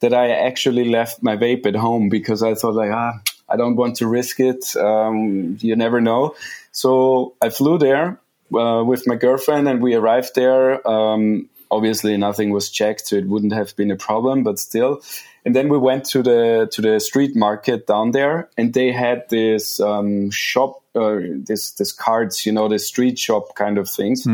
that I actually left my vape at home because I thought like ah I don't want to risk it. Um, you never know. So I flew there uh, with my girlfriend and we arrived there. Um, obviously nothing was checked, so it wouldn't have been a problem, but still. And then we went to the to the street market down there, and they had this um, shop, uh, this this cards, you know, the street shop kind of things.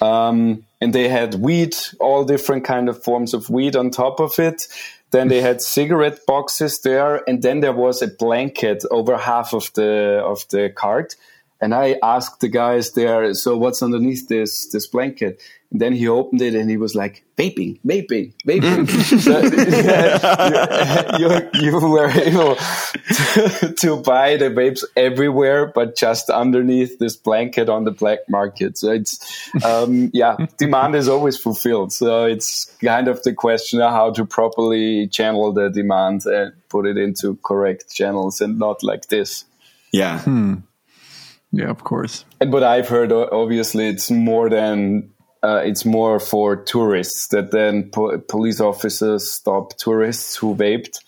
Um, and they had weed, all different kind of forms of weed on top of it. Then they had cigarette boxes there, and then there was a blanket over half of the of the cart And I asked the guys there, so what's underneath this this blanket? And then he opened it and he was like, vaping, vaping, vaping. so, yeah, you, you, you, were able to, to, buy the vapes everywhere, but just underneath this blanket on the black market. So it's, um, yeah, demand is always fulfilled. So it's kind of the question of how to properly channel the demand and put it into correct channels and not like this. Yeah. Hmm. Yeah, of course. And what I've heard, obviously, it's more than uh, it's more for tourists that then po- police officers stop tourists who vaped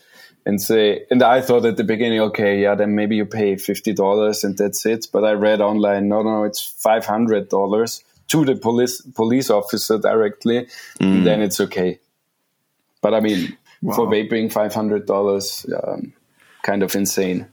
and say and i thought at the beginning okay yeah then maybe you pay $50 and that's it but i read online no no it's $500 to the police police officer directly mm. then it's okay but i mean wow. for vaping $500 um, kind of insane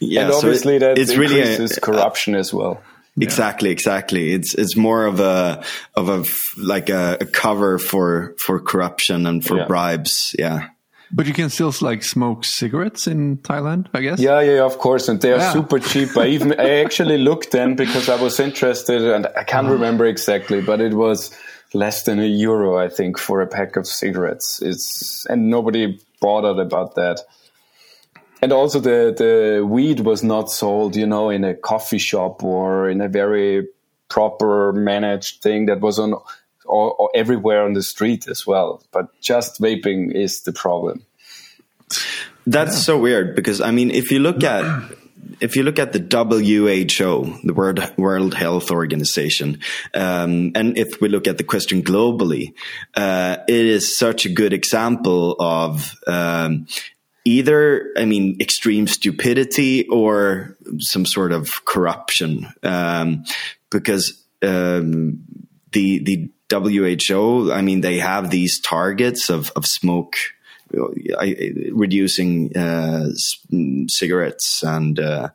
yeah and obviously so it, that it's increases really a, corruption as well Exactly, exactly. It's it's more of a of a like a, a cover for for corruption and for yeah. bribes. Yeah. But you can still like smoke cigarettes in Thailand, I guess. Yeah, yeah, of course, and they are yeah. super cheap. I even I actually looked then because I was interested, and I can't uh-huh. remember exactly, but it was less than a euro, I think, for a pack of cigarettes. It's and nobody bothered about that and also the the weed was not sold you know in a coffee shop or in a very proper managed thing that was on or, or everywhere on the street as well but just vaping is the problem that's yeah. so weird because i mean if you look at if you look at the WHO, the World World Health Organization, um, and if we look at the question globally, uh, it is such a good example of um, either, I mean, extreme stupidity or some sort of corruption, um, because um, the the WHO, I mean, they have these targets of of smoke reducing uh, cigarettes and uh,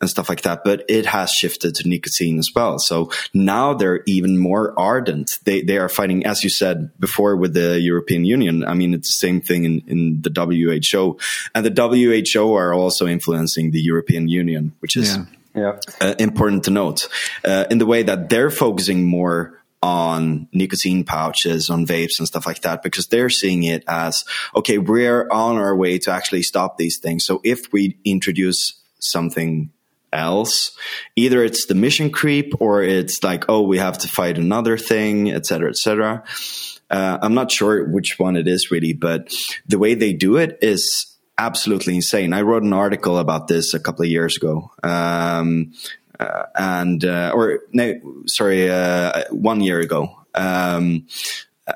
and stuff like that. But it has shifted to nicotine as well. So now they're even more ardent. They they are fighting, as you said before, with the European Union. I mean, it's the same thing in, in the WHO, and the WHO are also influencing the European Union, which is. Yeah. Yeah. Uh, important to note uh, in the way that they're focusing more on nicotine pouches, on vapes and stuff like that, because they're seeing it as, okay, we're on our way to actually stop these things. So if we introduce something else, either it's the mission creep or it's like, oh, we have to fight another thing, et etc., etc. Uh, I'm not sure which one it is really, but the way they do it is absolutely insane. I wrote an article about this a couple of years ago. Um, uh, and uh, or no, sorry, uh, one year ago. Um,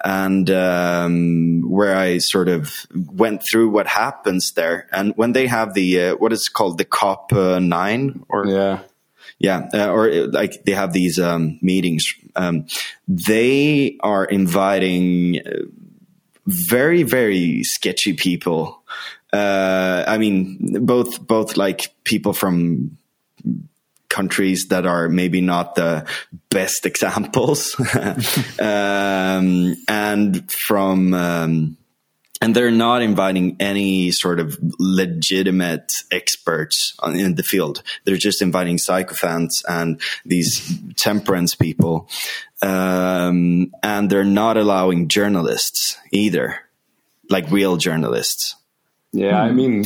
and um, where I sort of went through what happens there, and when they have the uh, what is called the COP uh, nine, or yeah, yeah, uh, or like they have these um, meetings. Um, they are inviting very very sketchy people. I mean, both both like people from countries that are maybe not the best examples, um, and from um, and they're not inviting any sort of legitimate experts in the field. They're just inviting sycophants and these temperance people, um, and they're not allowing journalists either, like real journalists. Yeah, I hmm. mean,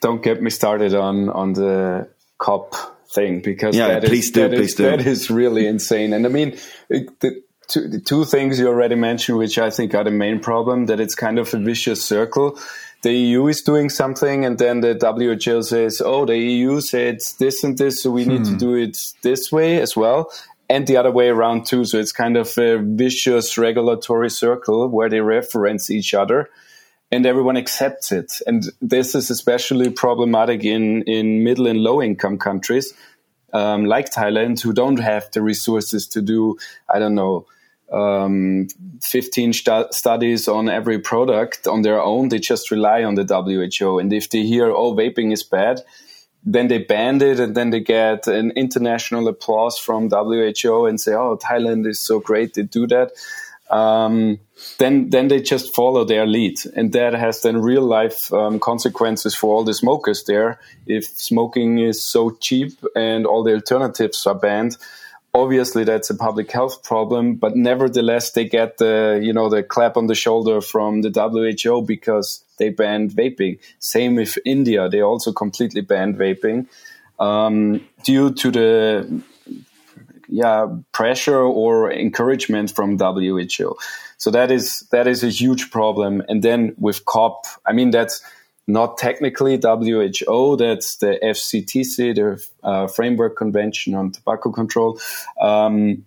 don't get me started on on the COP thing because yeah, that please is, do, that please is, do. that is really insane. And I mean, it, the, two, the two things you already mentioned, which I think are the main problem, that it's kind of a vicious circle. The EU is doing something, and then the WHO says, "Oh, the EU said this and this, so we hmm. need to hmm. do it this way as well." and the other way around too. So it's kind of a vicious regulatory circle where they reference each other and everyone accepts it. And this is especially problematic in, in middle and low income countries um, like Thailand who don't have the resources to do, I don't know, um, 15 stu- studies on every product on their own. They just rely on the WHO. And if they hear, oh, vaping is bad, then they ban it and then they get an international applause from WHO and say, oh, Thailand is so great, they do that. um, then then they just follow their lead, and that has then real life um, consequences for all the smokers there. If smoking is so cheap and all the alternatives are banned, obviously that's a public health problem. But nevertheless, they get the you know the clap on the shoulder from the WHO because they banned vaping. Same with India; they also completely banned vaping um, due to the yeah pressure or encouragement from WHO. So that is that is a huge problem. And then with COP, I mean that's not technically WHO, that's the FCTC, the uh, Framework Convention on Tobacco Control. Um,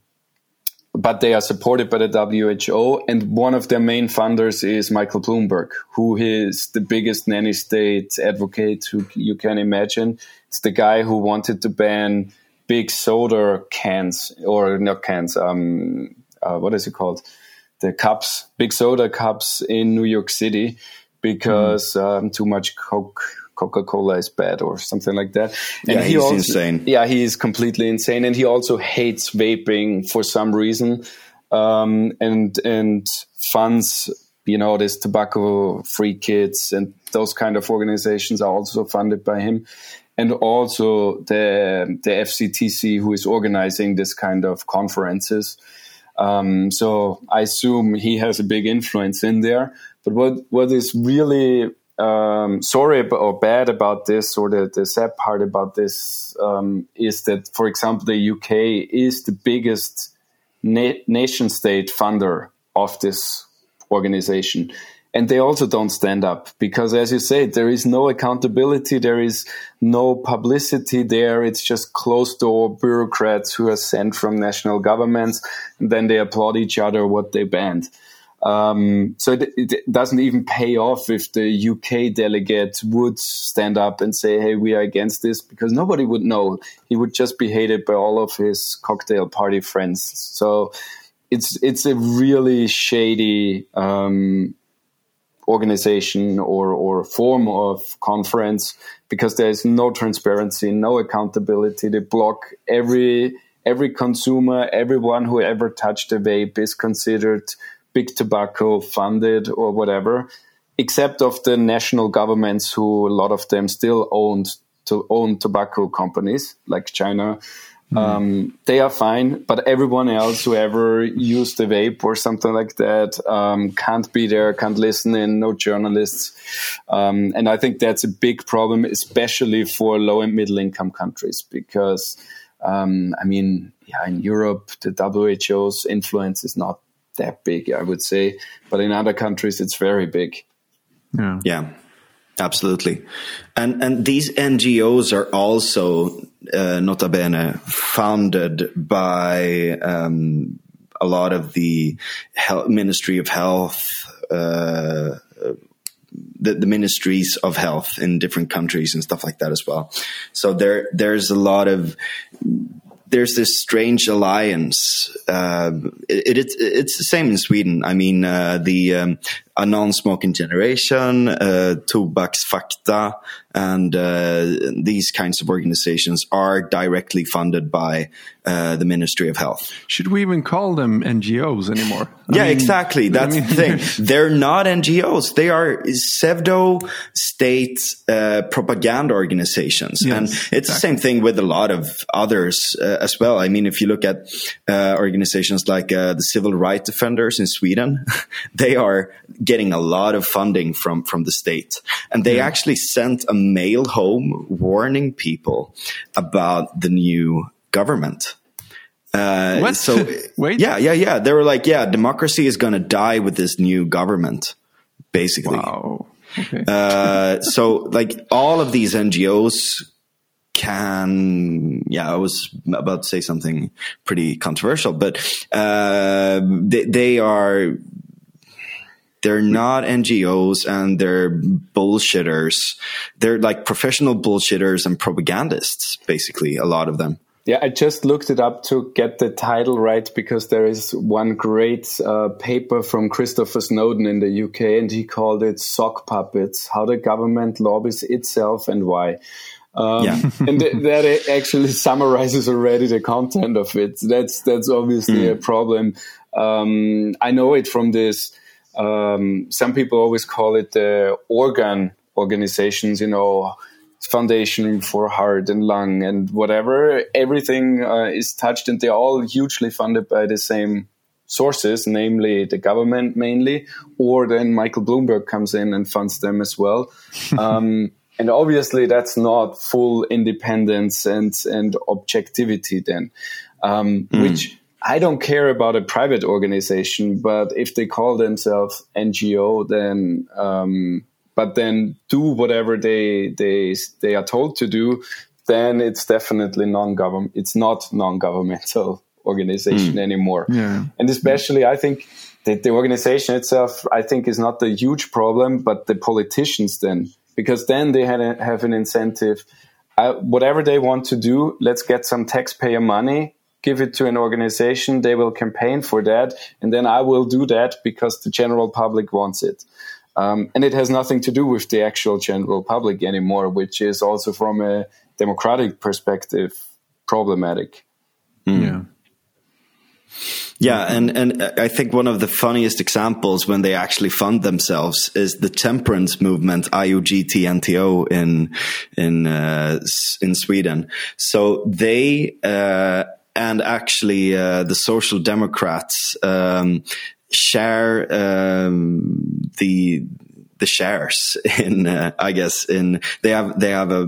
but they are supported by the WHO, and one of their main funders is Michael Bloomberg, who is the biggest nanny state advocate who you can imagine. It's the guy who wanted to ban big soda cans or not cans. Um, uh, what is it called? The cups, big soda cups in New York City because mm. um, too much Coke Coca Cola is bad or something like that. And yeah, he he's also, insane. Yeah, he is completely insane, and he also hates vaping for some reason, um, and and funds you know this tobacco free kids and those kind of organizations are also funded by him and also the the FCTC who is organizing this kind of conferences. Um, so I assume he has a big influence in there. But what what is really um, sorry or bad about this, or the, the sad part about this, um, is that, for example, the UK is the biggest na- nation state funder of this organization and they also don't stand up because as you say there is no accountability there is no publicity there it's just closed door bureaucrats who are sent from national governments and then they applaud each other what they banned um, so it, it, doesn't even pay off if the UK delegate would stand up and say, "Hey, we are against this," because nobody would know. He would just be hated by all of his cocktail party friends. So it's it's a really shady um, organization or, or form of conference because there's no transparency, no accountability. They block every every consumer, everyone who ever touched a vape is considered big tobacco funded or whatever, except of the national governments who a lot of them still owned to own tobacco companies like China. Um, they are fine, but everyone else who ever used a vape or something like that um, can't be there, can't listen in, no journalists. Um, and I think that's a big problem, especially for low and middle income countries, because, um, I mean, yeah, in Europe, the WHO's influence is not that big, I would say, but in other countries, it's very big. Yeah. Yeah. Absolutely, and and these NGOs are also uh, nota bene founded by um, a lot of the health, Ministry of Health. Uh, the, the, ministries of health in different countries and stuff like that as well. So there, there's a lot of there's this strange alliance. Uh, it, it, it's the same in Sweden. I mean, uh, the um, a non-smoking generation, uh, Tobaksfakta, and uh, these kinds of organizations are directly funded by uh, the Ministry of Health. Should we even call them NGOs anymore? I yeah, mean, exactly. That's I mean, the thing. They're not NGOs. They are pseudo-state uh, propaganda organizations, yes, and it's exactly. the same thing with a lot of others uh, as well. I mean, if you look at uh, organizations like uh, the civil rights defenders in Sweden, they are getting a lot of funding from from the state, and they yeah. actually sent a mail home warning people about the new government. Uh, what? So wait, yeah, yeah, yeah. They were like, yeah, democracy is going to die with this new government, basically. Wow. Okay. Uh, so like all of these NGOs can yeah i was about to say something pretty controversial but uh, they, they, are they're not NGOs and they're bullshitters. They're like professional bullshitters and propagandists, basically, a lot of them. Yeah, I just looked it up to get the title right because there is one great uh, paper from Christopher Snowdon in the UK and he called it Sock Puppets How the Government Lobbies Itself and Why. Um, yeah. and th- that actually summarizes already the content of it. That's that's obviously mm. a problem. Um, I know it from this. Um, some people always call it the organ organizations. You know, foundation for heart and lung and whatever. Everything uh, is touched, and they're all hugely funded by the same sources, namely the government mainly, or then Michael Bloomberg comes in and funds them as well. um, and obviously, that's not full independence and and objectivity. Then, um, mm. which I don't care about a private organization, but if they call themselves NGO, then um, but then do whatever they they they are told to do, then it's definitely non-government. It's not non-governmental organization mm. anymore. Yeah. And especially, I think that the organization itself, I think, is not the huge problem, but the politicians then, because then they a, have an incentive. Uh, whatever they want to do, let's get some taxpayer money, give it to an organization. They will campaign for that, and then I will do that because the general public wants it. Um, and it has nothing to do with the actual general public anymore, which is also from a democratic perspective problematic. Mm. Yeah. Yeah, and, and I think one of the funniest examples when they actually fund themselves is the temperance movement IOGT-NTO in in uh, in Sweden. So they uh, and actually uh, the Social Democrats um, share um, the the shares in uh, I guess in they have they have a,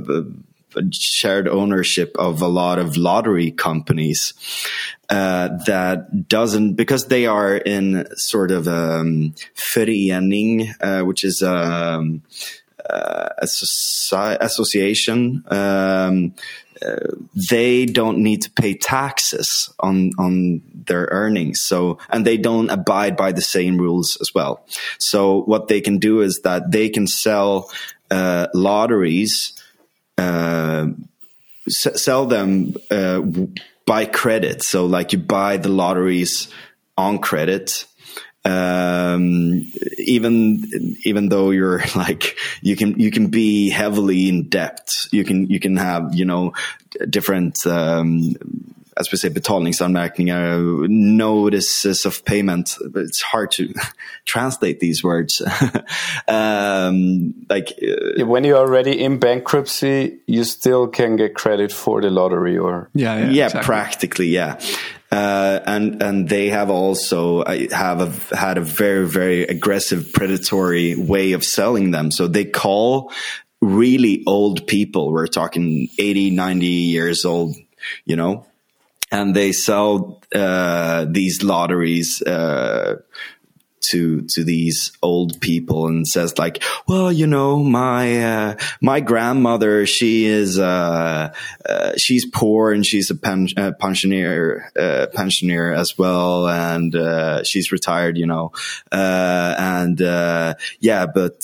a, shared ownership of a lot of lottery companies uh, that doesn't because they are in sort of um, förening, uh, which is um, uh, a association. They don't need to pay taxes on on their earnings. So and they don't abide by the same rules as well. So what they can do is that they can sell uh, lotteries uh, s- sell them uh, by credit. So like you buy the lotteries on credit um, even even though you're like you can you can be heavily in debt. You can you can have you know different um, as we say betalningsanmärkningar notices of payment. It's hard to translate these words. Um, like uh, when you're already in bankruptcy you still can get credit for the lottery or yeah yeah, yeah exactly. practically yeah uh, and and they have also uh, have a, had a very very aggressive predatory way of selling them. So they call really old people. We're talking 80, 90 years old, you know, and they sell uh, these lotteries uh, to to these old people and says like, well, you know, my uh, my grandmother, she is uh, uh, she's poor and she's a pen, uh, pensioner uh, pensioner as well, and uh, she's retired, you know, and yeah, but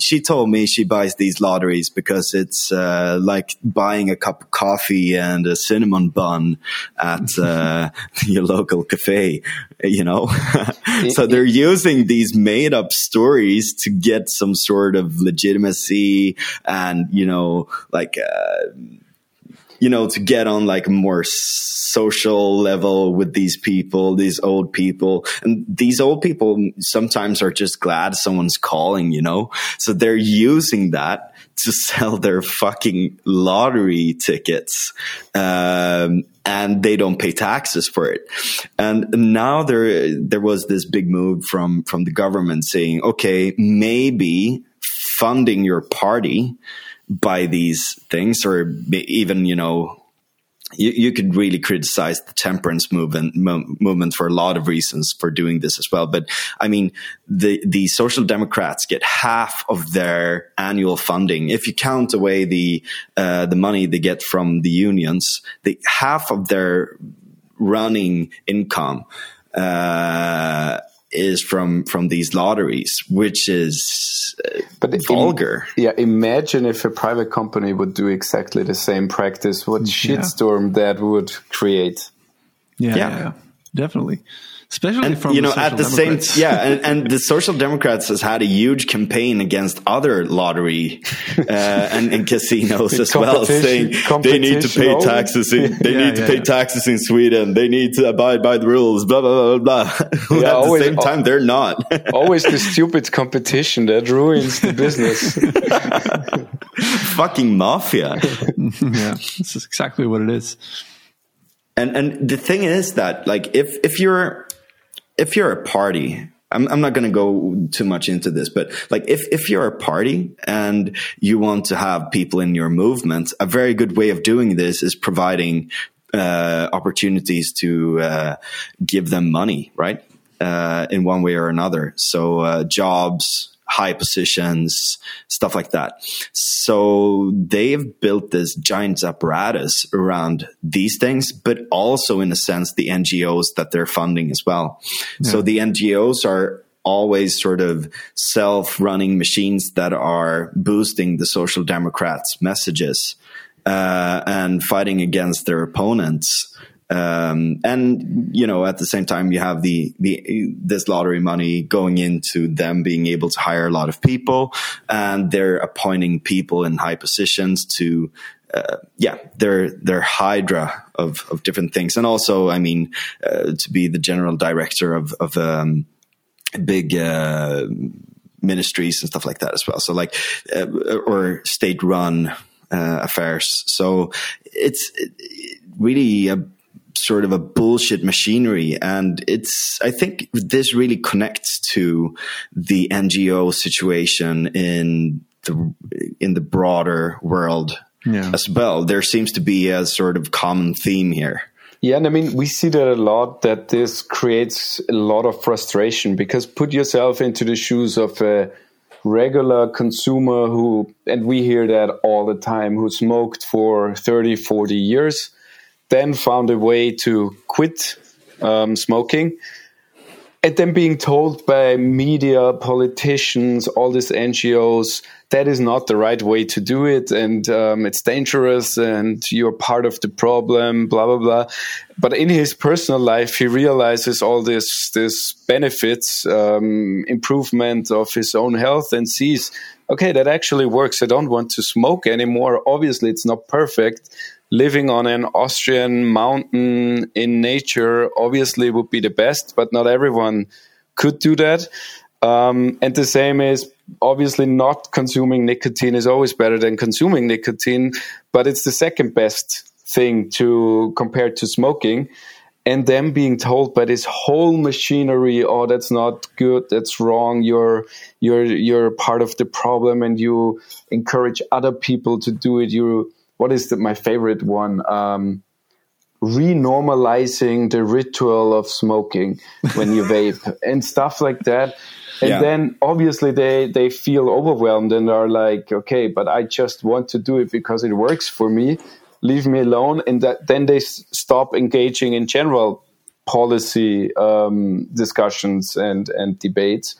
she told me she buys these lotteries because it's like buying a cup of coffee and a cinnamon bun at your local cafe, you know. so they're using these made up stories to get some sort of legitimacy and, you know, like, uh, you know, to get on like a more social level with these people, these old people. And these old people sometimes are just glad someone's calling, you know? So they're using that to sell their fucking lottery tickets. Um, and they don't pay taxes for it. And now there, there was this big move from, from the government saying, okay, maybe funding your party by these things or even, you know, you, you could really criticize the temperance movement mo- movement for a lot of reasons for doing this as well. But I mean, the the Social Democrats get half of their annual funding. If you count away the uh, the money they get from the unions, the half of their running income. Uh, is from from these lotteries, which is but vulgar. In, yeah, imagine if a private company would do exactly the same practice. What yeah. shitstorm that would create. Yeah, yeah, yeah, definitely. Especially and from you know the at the Social same Democrats. yeah and, and the social democrats has had a huge campaign against other lottery uh, and, and casinos as well saying they need to pay taxes in, they Yeah, need to yeah, pay yeah. taxes in sweden they need to abide by the rules blah blah blah blah blah at always- the same time they're not Always the stupid competition that ruins the business. fucking mafia yeah, this is exactly what it is. and and the thing is that like if if you're if you're a party I'm, I'm not going to go too much into this, but like if, if you're a party and you want to have people in your movement, a very good way of doing this is providing uh, opportunities to uh, give them money, right? Uh, in one way or another. So uh, jobs, high positions, stuff like that. So they've built this giant apparatus around these things, but also in a sense the NGOs that they're funding as well. So the NGOs are always sort of self-running machines that are boosting the social democrats messages uh, and fighting against their opponents um, and you know at the same time you have the the this lottery money going into them being able to hire a lot of people and they're appointing people in high positions to uh, yeah they're they're hydra of of different things. And also i mean uh, to be the general director of of um, big uh, ministries and stuff like that as well. So like uh, or state run uh, affairs. So it's really a sort of a bullshit machinery. And it's, I think this really connects to the NGO situation in the, in the broader world Yeah. as well. There seems to be a sort of common theme here. Yeah, and I mean, we see that a lot that this creates a lot of frustration because put yourself into the shoes of a regular consumer who, and we hear that all the time, who smoked for 30, 40 years, then found a way to quit um, smoking. And then being told by media, politicians, all these NGOs, that is not the right way to do it, and um, it's dangerous, and you're part of the problem, blah blah blah. But in his personal life, he realizes all this this benefits, um, improvement of his own health, and sees, okay, that actually works. I don't want to smoke anymore. Obviously, it's not perfect. Living on an Austrian mountain in nature obviously would be the best, but not everyone could do that. Um, and the same is obviously not consuming nicotine is always better than consuming nicotine, but it's the second best thing to compare to smoking. And then being told by this whole machinery, oh, that's not good, that's wrong, you're you're you're part of the problem, and you encourage other people to do it. You what is the, my favorite one? Um, renormalizing the ritual of smoking when you vape and stuff like that. And Yeah. then obviously they, they feel overwhelmed and are like, okay, but I just want to do it because it works for me. Leave me alone. And that, then they s- stop engaging in general policy um, discussions and, and debates,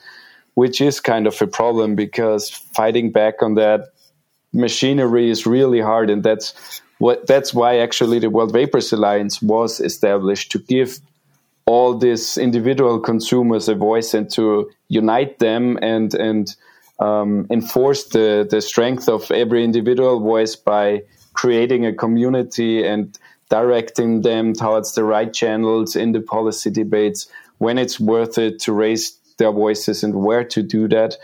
which is kind of a problem because fighting back on that machinery is really hard. And that's what, that's why actually the World Vapers Alliance was established to give all these individual consumers a voice and to unite them and and um, enforce the the strength of every individual voice by creating a community and directing them towards the right channels in the policy debates when it's worth it to raise their voices and where to do that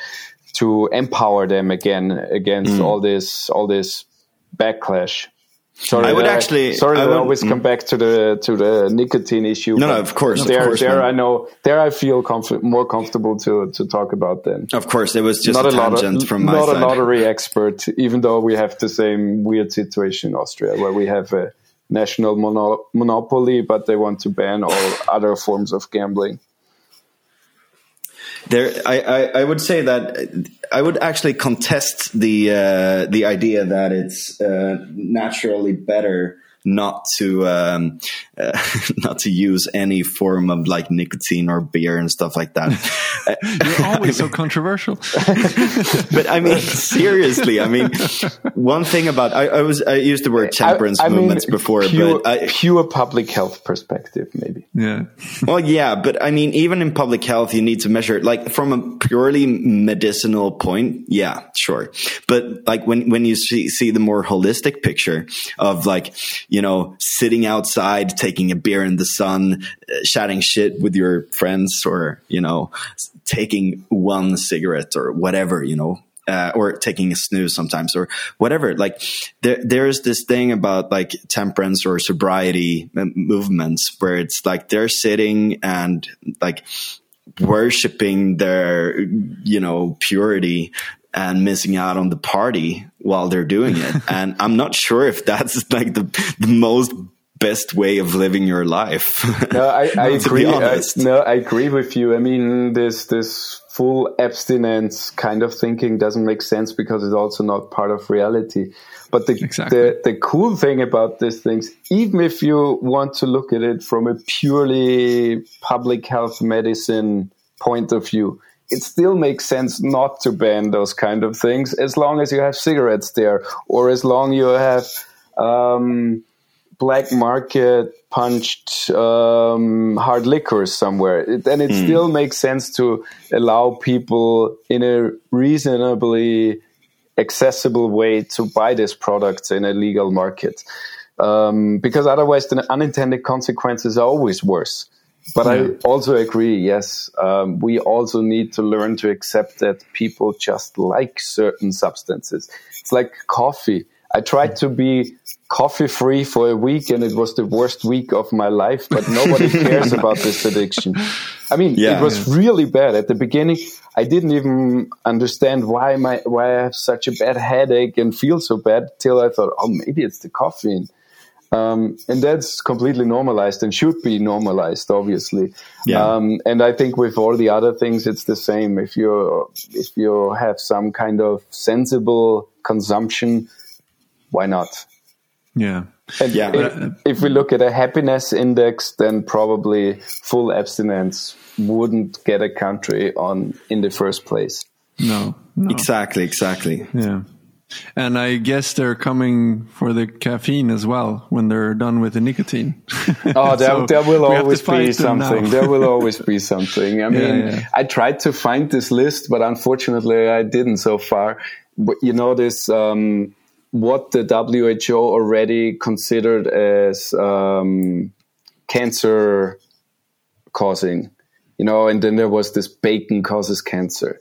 to empower them again against mm. all this all this backlash Sorry, I would that actually- Sorry, I would- always come back to the to the nicotine issue. No, no, of course, of There, course, there, man. I know. There, I feel comf- more comfortable to to talk about then. Of course, it was just not a a lot tangent of, from my not side. a lottery expert, even though we have the same weird situation in Austria where we have a national mono- monopoly, but they want to ban all other forms of gambling. There, I, I, I would say that I would actually contest the uh, the idea that it's uh, naturally better not to um, uh, not to use any form of like nicotine or beer and stuff like that. You're always so controversial. but I mean, seriously, I mean, one thing about I, I was I used the word temperance I, I movements mean, before, pure, but I, pure public health perspective, maybe. Yeah. well, yeah, but I mean, even in public health, you need to measure it like from a purely medicinal point. Yeah, sure, but like when when you see see the more holistic picture of like you know sitting outside, taking a beer in the sun, uh, chatting shit with your friends, or you know taking one cigarette or whatever, you know, uh, or taking a snus sometimes or whatever. Like there, there's this thing about like temperance or sobriety movements where it's like they're sitting and like worshiping their, you know, purity and missing out on the party while they're doing it. and I'm not sure if that's like the, the most best way of living your life. no, I, I agree. Uh, I, no, I agree with you. I mean, this this full abstinence kind of thinking doesn't make sense because it's also not part of reality. But the, exactly. the, the cool thing about these things, even if you want to look at it from a purely public health medicine point of view, it still makes sense not to ban those kind of things as long as you have cigarettes there or as long you have um, black market punched um, hard liquors somewhere. Then it mm. still makes sense to allow people in a reasonably accessible way to buy these products in a legal market. Um, because otherwise, the unintended consequences are always worse. But yeah. I also agree, yes, um, we also need to learn to accept that people just like certain substances. It's like coffee. I tried to be coffee free for a week and it was the worst week of my life, but nobody cares about this addiction. I mean, yeah, it was yeah. really bad at the beginning. I didn't even understand why my, why I have such a bad headache and feel so bad till I thought, oh, maybe it's the caffeine. Um, and that's completely normalized and should be normalized, obviously. Yeah. Um, and I think with all the other things, it's the same. If you if you have some kind of sensible consumption, why not? Yeah. And yeah. If, if, we look at a happiness index, then probably full abstinence wouldn't get a country on in the first place. No, no. Exactly, exactly. Yeah. And I guess they're coming for the caffeine as well when they're done with the nicotine. oh, there, so there will always be something. there will always be something. I mean, yeah, yeah. I tried to find this list, but unfortunately I didn't so far. But you know, this, um, what the WHO already considered as um, cancer causing, you know, and then there was this bacon causes cancer.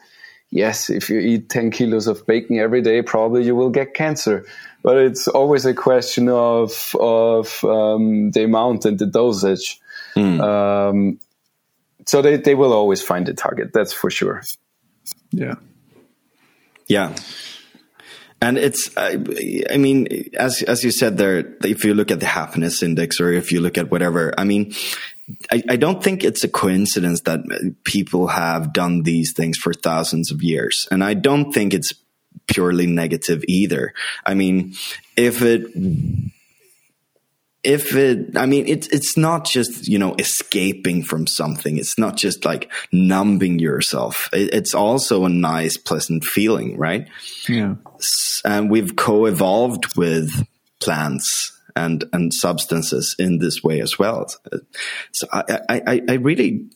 Yes, if you eat 10 kilos of bacon every day, probably you will get cancer. But it's always a question of, of um, the amount and the dosage. Mm. Um, so they, they will always find a target, that's for sure. Yeah. Yeah and it's I, I, mean as as you said there if you look at the happiness index or if you look at whatever i mean I, I, don't think it's a coincidence that people have done these things for thousands of years and i don't think it's purely negative either i mean if it if it, I mean, it's, it's not just, you know, escaping from something. It's not just like numbing yourself. It, it's also a nice, pleasant feeling, right? Yeah. And we've co-evolved with plants and, and substances in this way as well. So I, I, I really,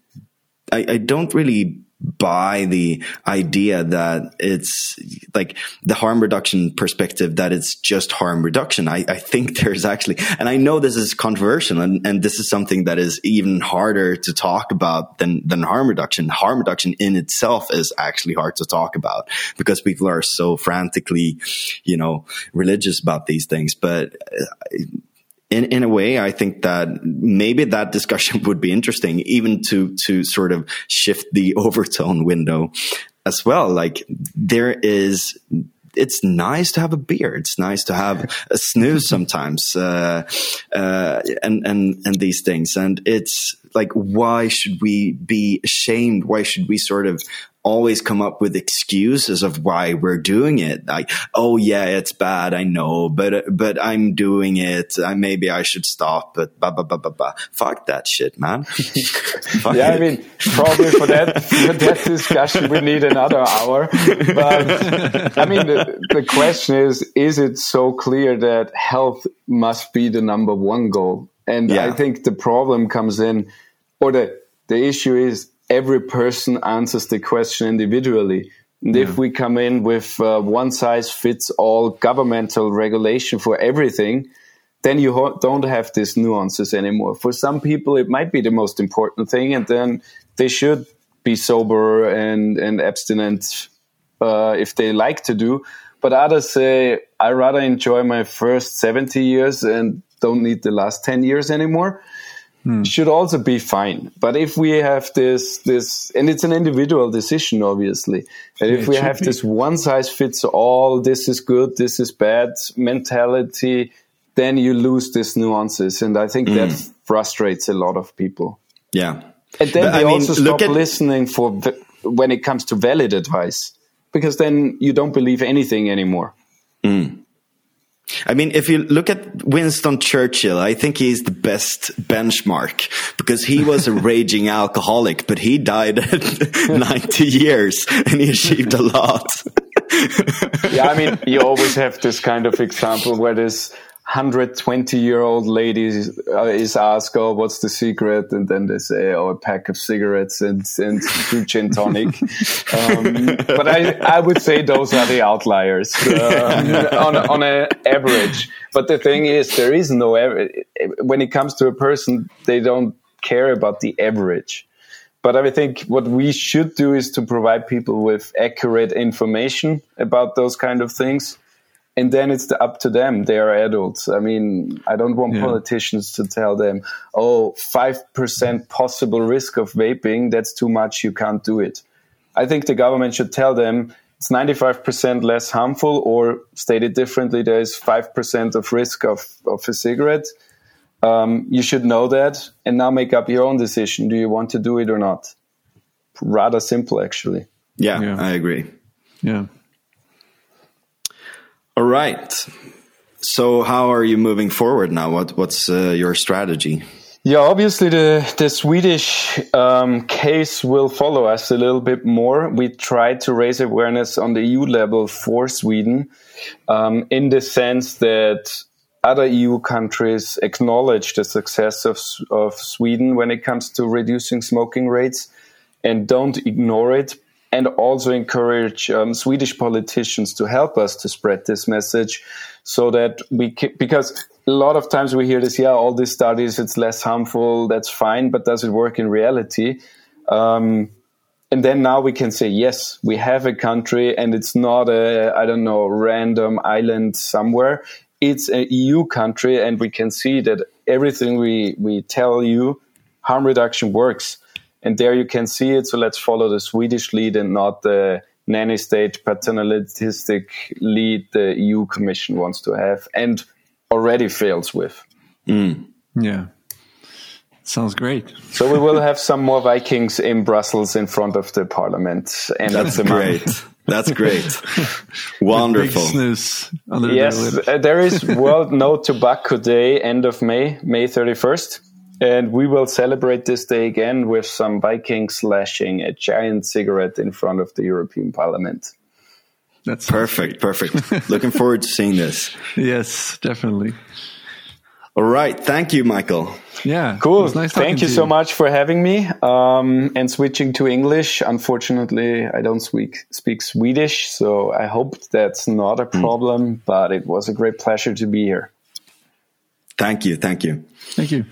I, I don't really buy the idea that it's like the harm reduction perspective that it's just harm reduction. I, I think there's actually, and I know this is controversial and, and this is something that is even harder to talk about than, than harm reduction. Harm reduction in itself is actually hard to talk about because people are so frantically, you know, religious about these things. But uh, in, in a way, I think that maybe that discussion would be interesting, even to, to sort of shift the Overton window as well. Like there is, it's nice to have a beer. It's nice to have a snus sometimes, uh, uh, and, and, and these things. And it's, like why should we be ashamed why should we sort of always come up with excuses of why we're doing it like oh yeah it's bad i know but but i'm doing it I, maybe i should stop but blah, blah, blah, blah, blah. fuck that shit man yeah it. i mean probably for that for that discussion we need another hour but i mean the, the question is is it so clear that health must be the number one goal and yeah. I think the problem comes in, or the, the issue is every person answers the question individually. And yeah. if we come in with uh, one size fits all governmental regulation for everything, then you ho- don't have these nuances anymore. For some people, it might be the most important thing, and then they should be sober and, and abstinent uh, if they like to do. But others say, I rather enjoy my first 70 years and don't need the last 10 years anymore hmm. should also be fine but if we have this this and it's an individual decision obviously and if we have be. this one size fits all this is good this is bad mentality then you lose these nuances and i think mm. that hmm. frustrates a lot of people yeah and then but, they I also mean, stop at- listening for when it comes to valid advice because then you don't believe anything anymore mm. I mean, if you look at Winston Churchill, I think he's the best benchmark because he was a raging alcoholic, but he died at 90 years and he achieved a lot. yeah, I mean, you always have this kind of example where this 120 year old lady is, uh, is asked, Oh, what's the secret? And then they say, Oh, a pack of cigarettes and, and two gin tonic. um, but I, I would say those are the outliers um, on, on an average. But the thing is, there is no, when it comes to a person, they don't care about the average. But I think what we should do is to provide people with accurate information about those kind of things and then it's the, up to them. They are adults. I mean, I don't want yeah. politicians to tell them, "Oh, five percent possible risk of vaping. That's too much. You can't do it." I think the government should tell them it's 95% less harmful, or stated differently, there is 5% of risk of, of a cigarette. Um, you should know that and now make up your own decision. Do you want to do it or not? Rather simple, actually. Yeah, yeah. I agree. Yeah. All right. So, how are you moving forward now? What What's uh, your strategy? Yeah, obviously the the Swedish um, case will follow us a little bit more. We try to raise awareness on the EU level for Sweden, um, in the sense that other EU countries acknowledge the success of of Sweden when it comes to reducing smoking rates, and don't ignore it, and also encourage um, Swedish politicians to help us to spread this message so that we can, because a lot of times we hear this, yeah, all these studies, it's less harmful, that's fine, but does it work in reality? Um, and then now we can say, yes, we have a country and it's not a, I don't know, random island somewhere. It's an EU country and we can see that everything we, we tell you, harm reduction works and there you can see it. So let's follow the Swedish lead and not the nanny state paternalistic lead the EU Commission wants to have and already fails with. Mm. Yeah. Sounds great. So we will have some more Vikings in Brussels in front of the parliament. And that's, that's great. That's great. Wonderful. yes, uh, there is World No Tobacco Day, end of May, May 31st. And we will celebrate this day again with some Vikings slashing a giant cigarette in front of the European Parliament. That's perfect. Perfect. Looking forward to seeing this. Yes, definitely. All right. Thank you, Michael. Yeah. Cool. Nice Thank you so much for having me. Um, and switching to English. Unfortunately, I don't speak, speak Swedish, so I hope that's not a hmm. problem, mm. but it was a great pleasure to be here. Thank you. Thank you. Thank you.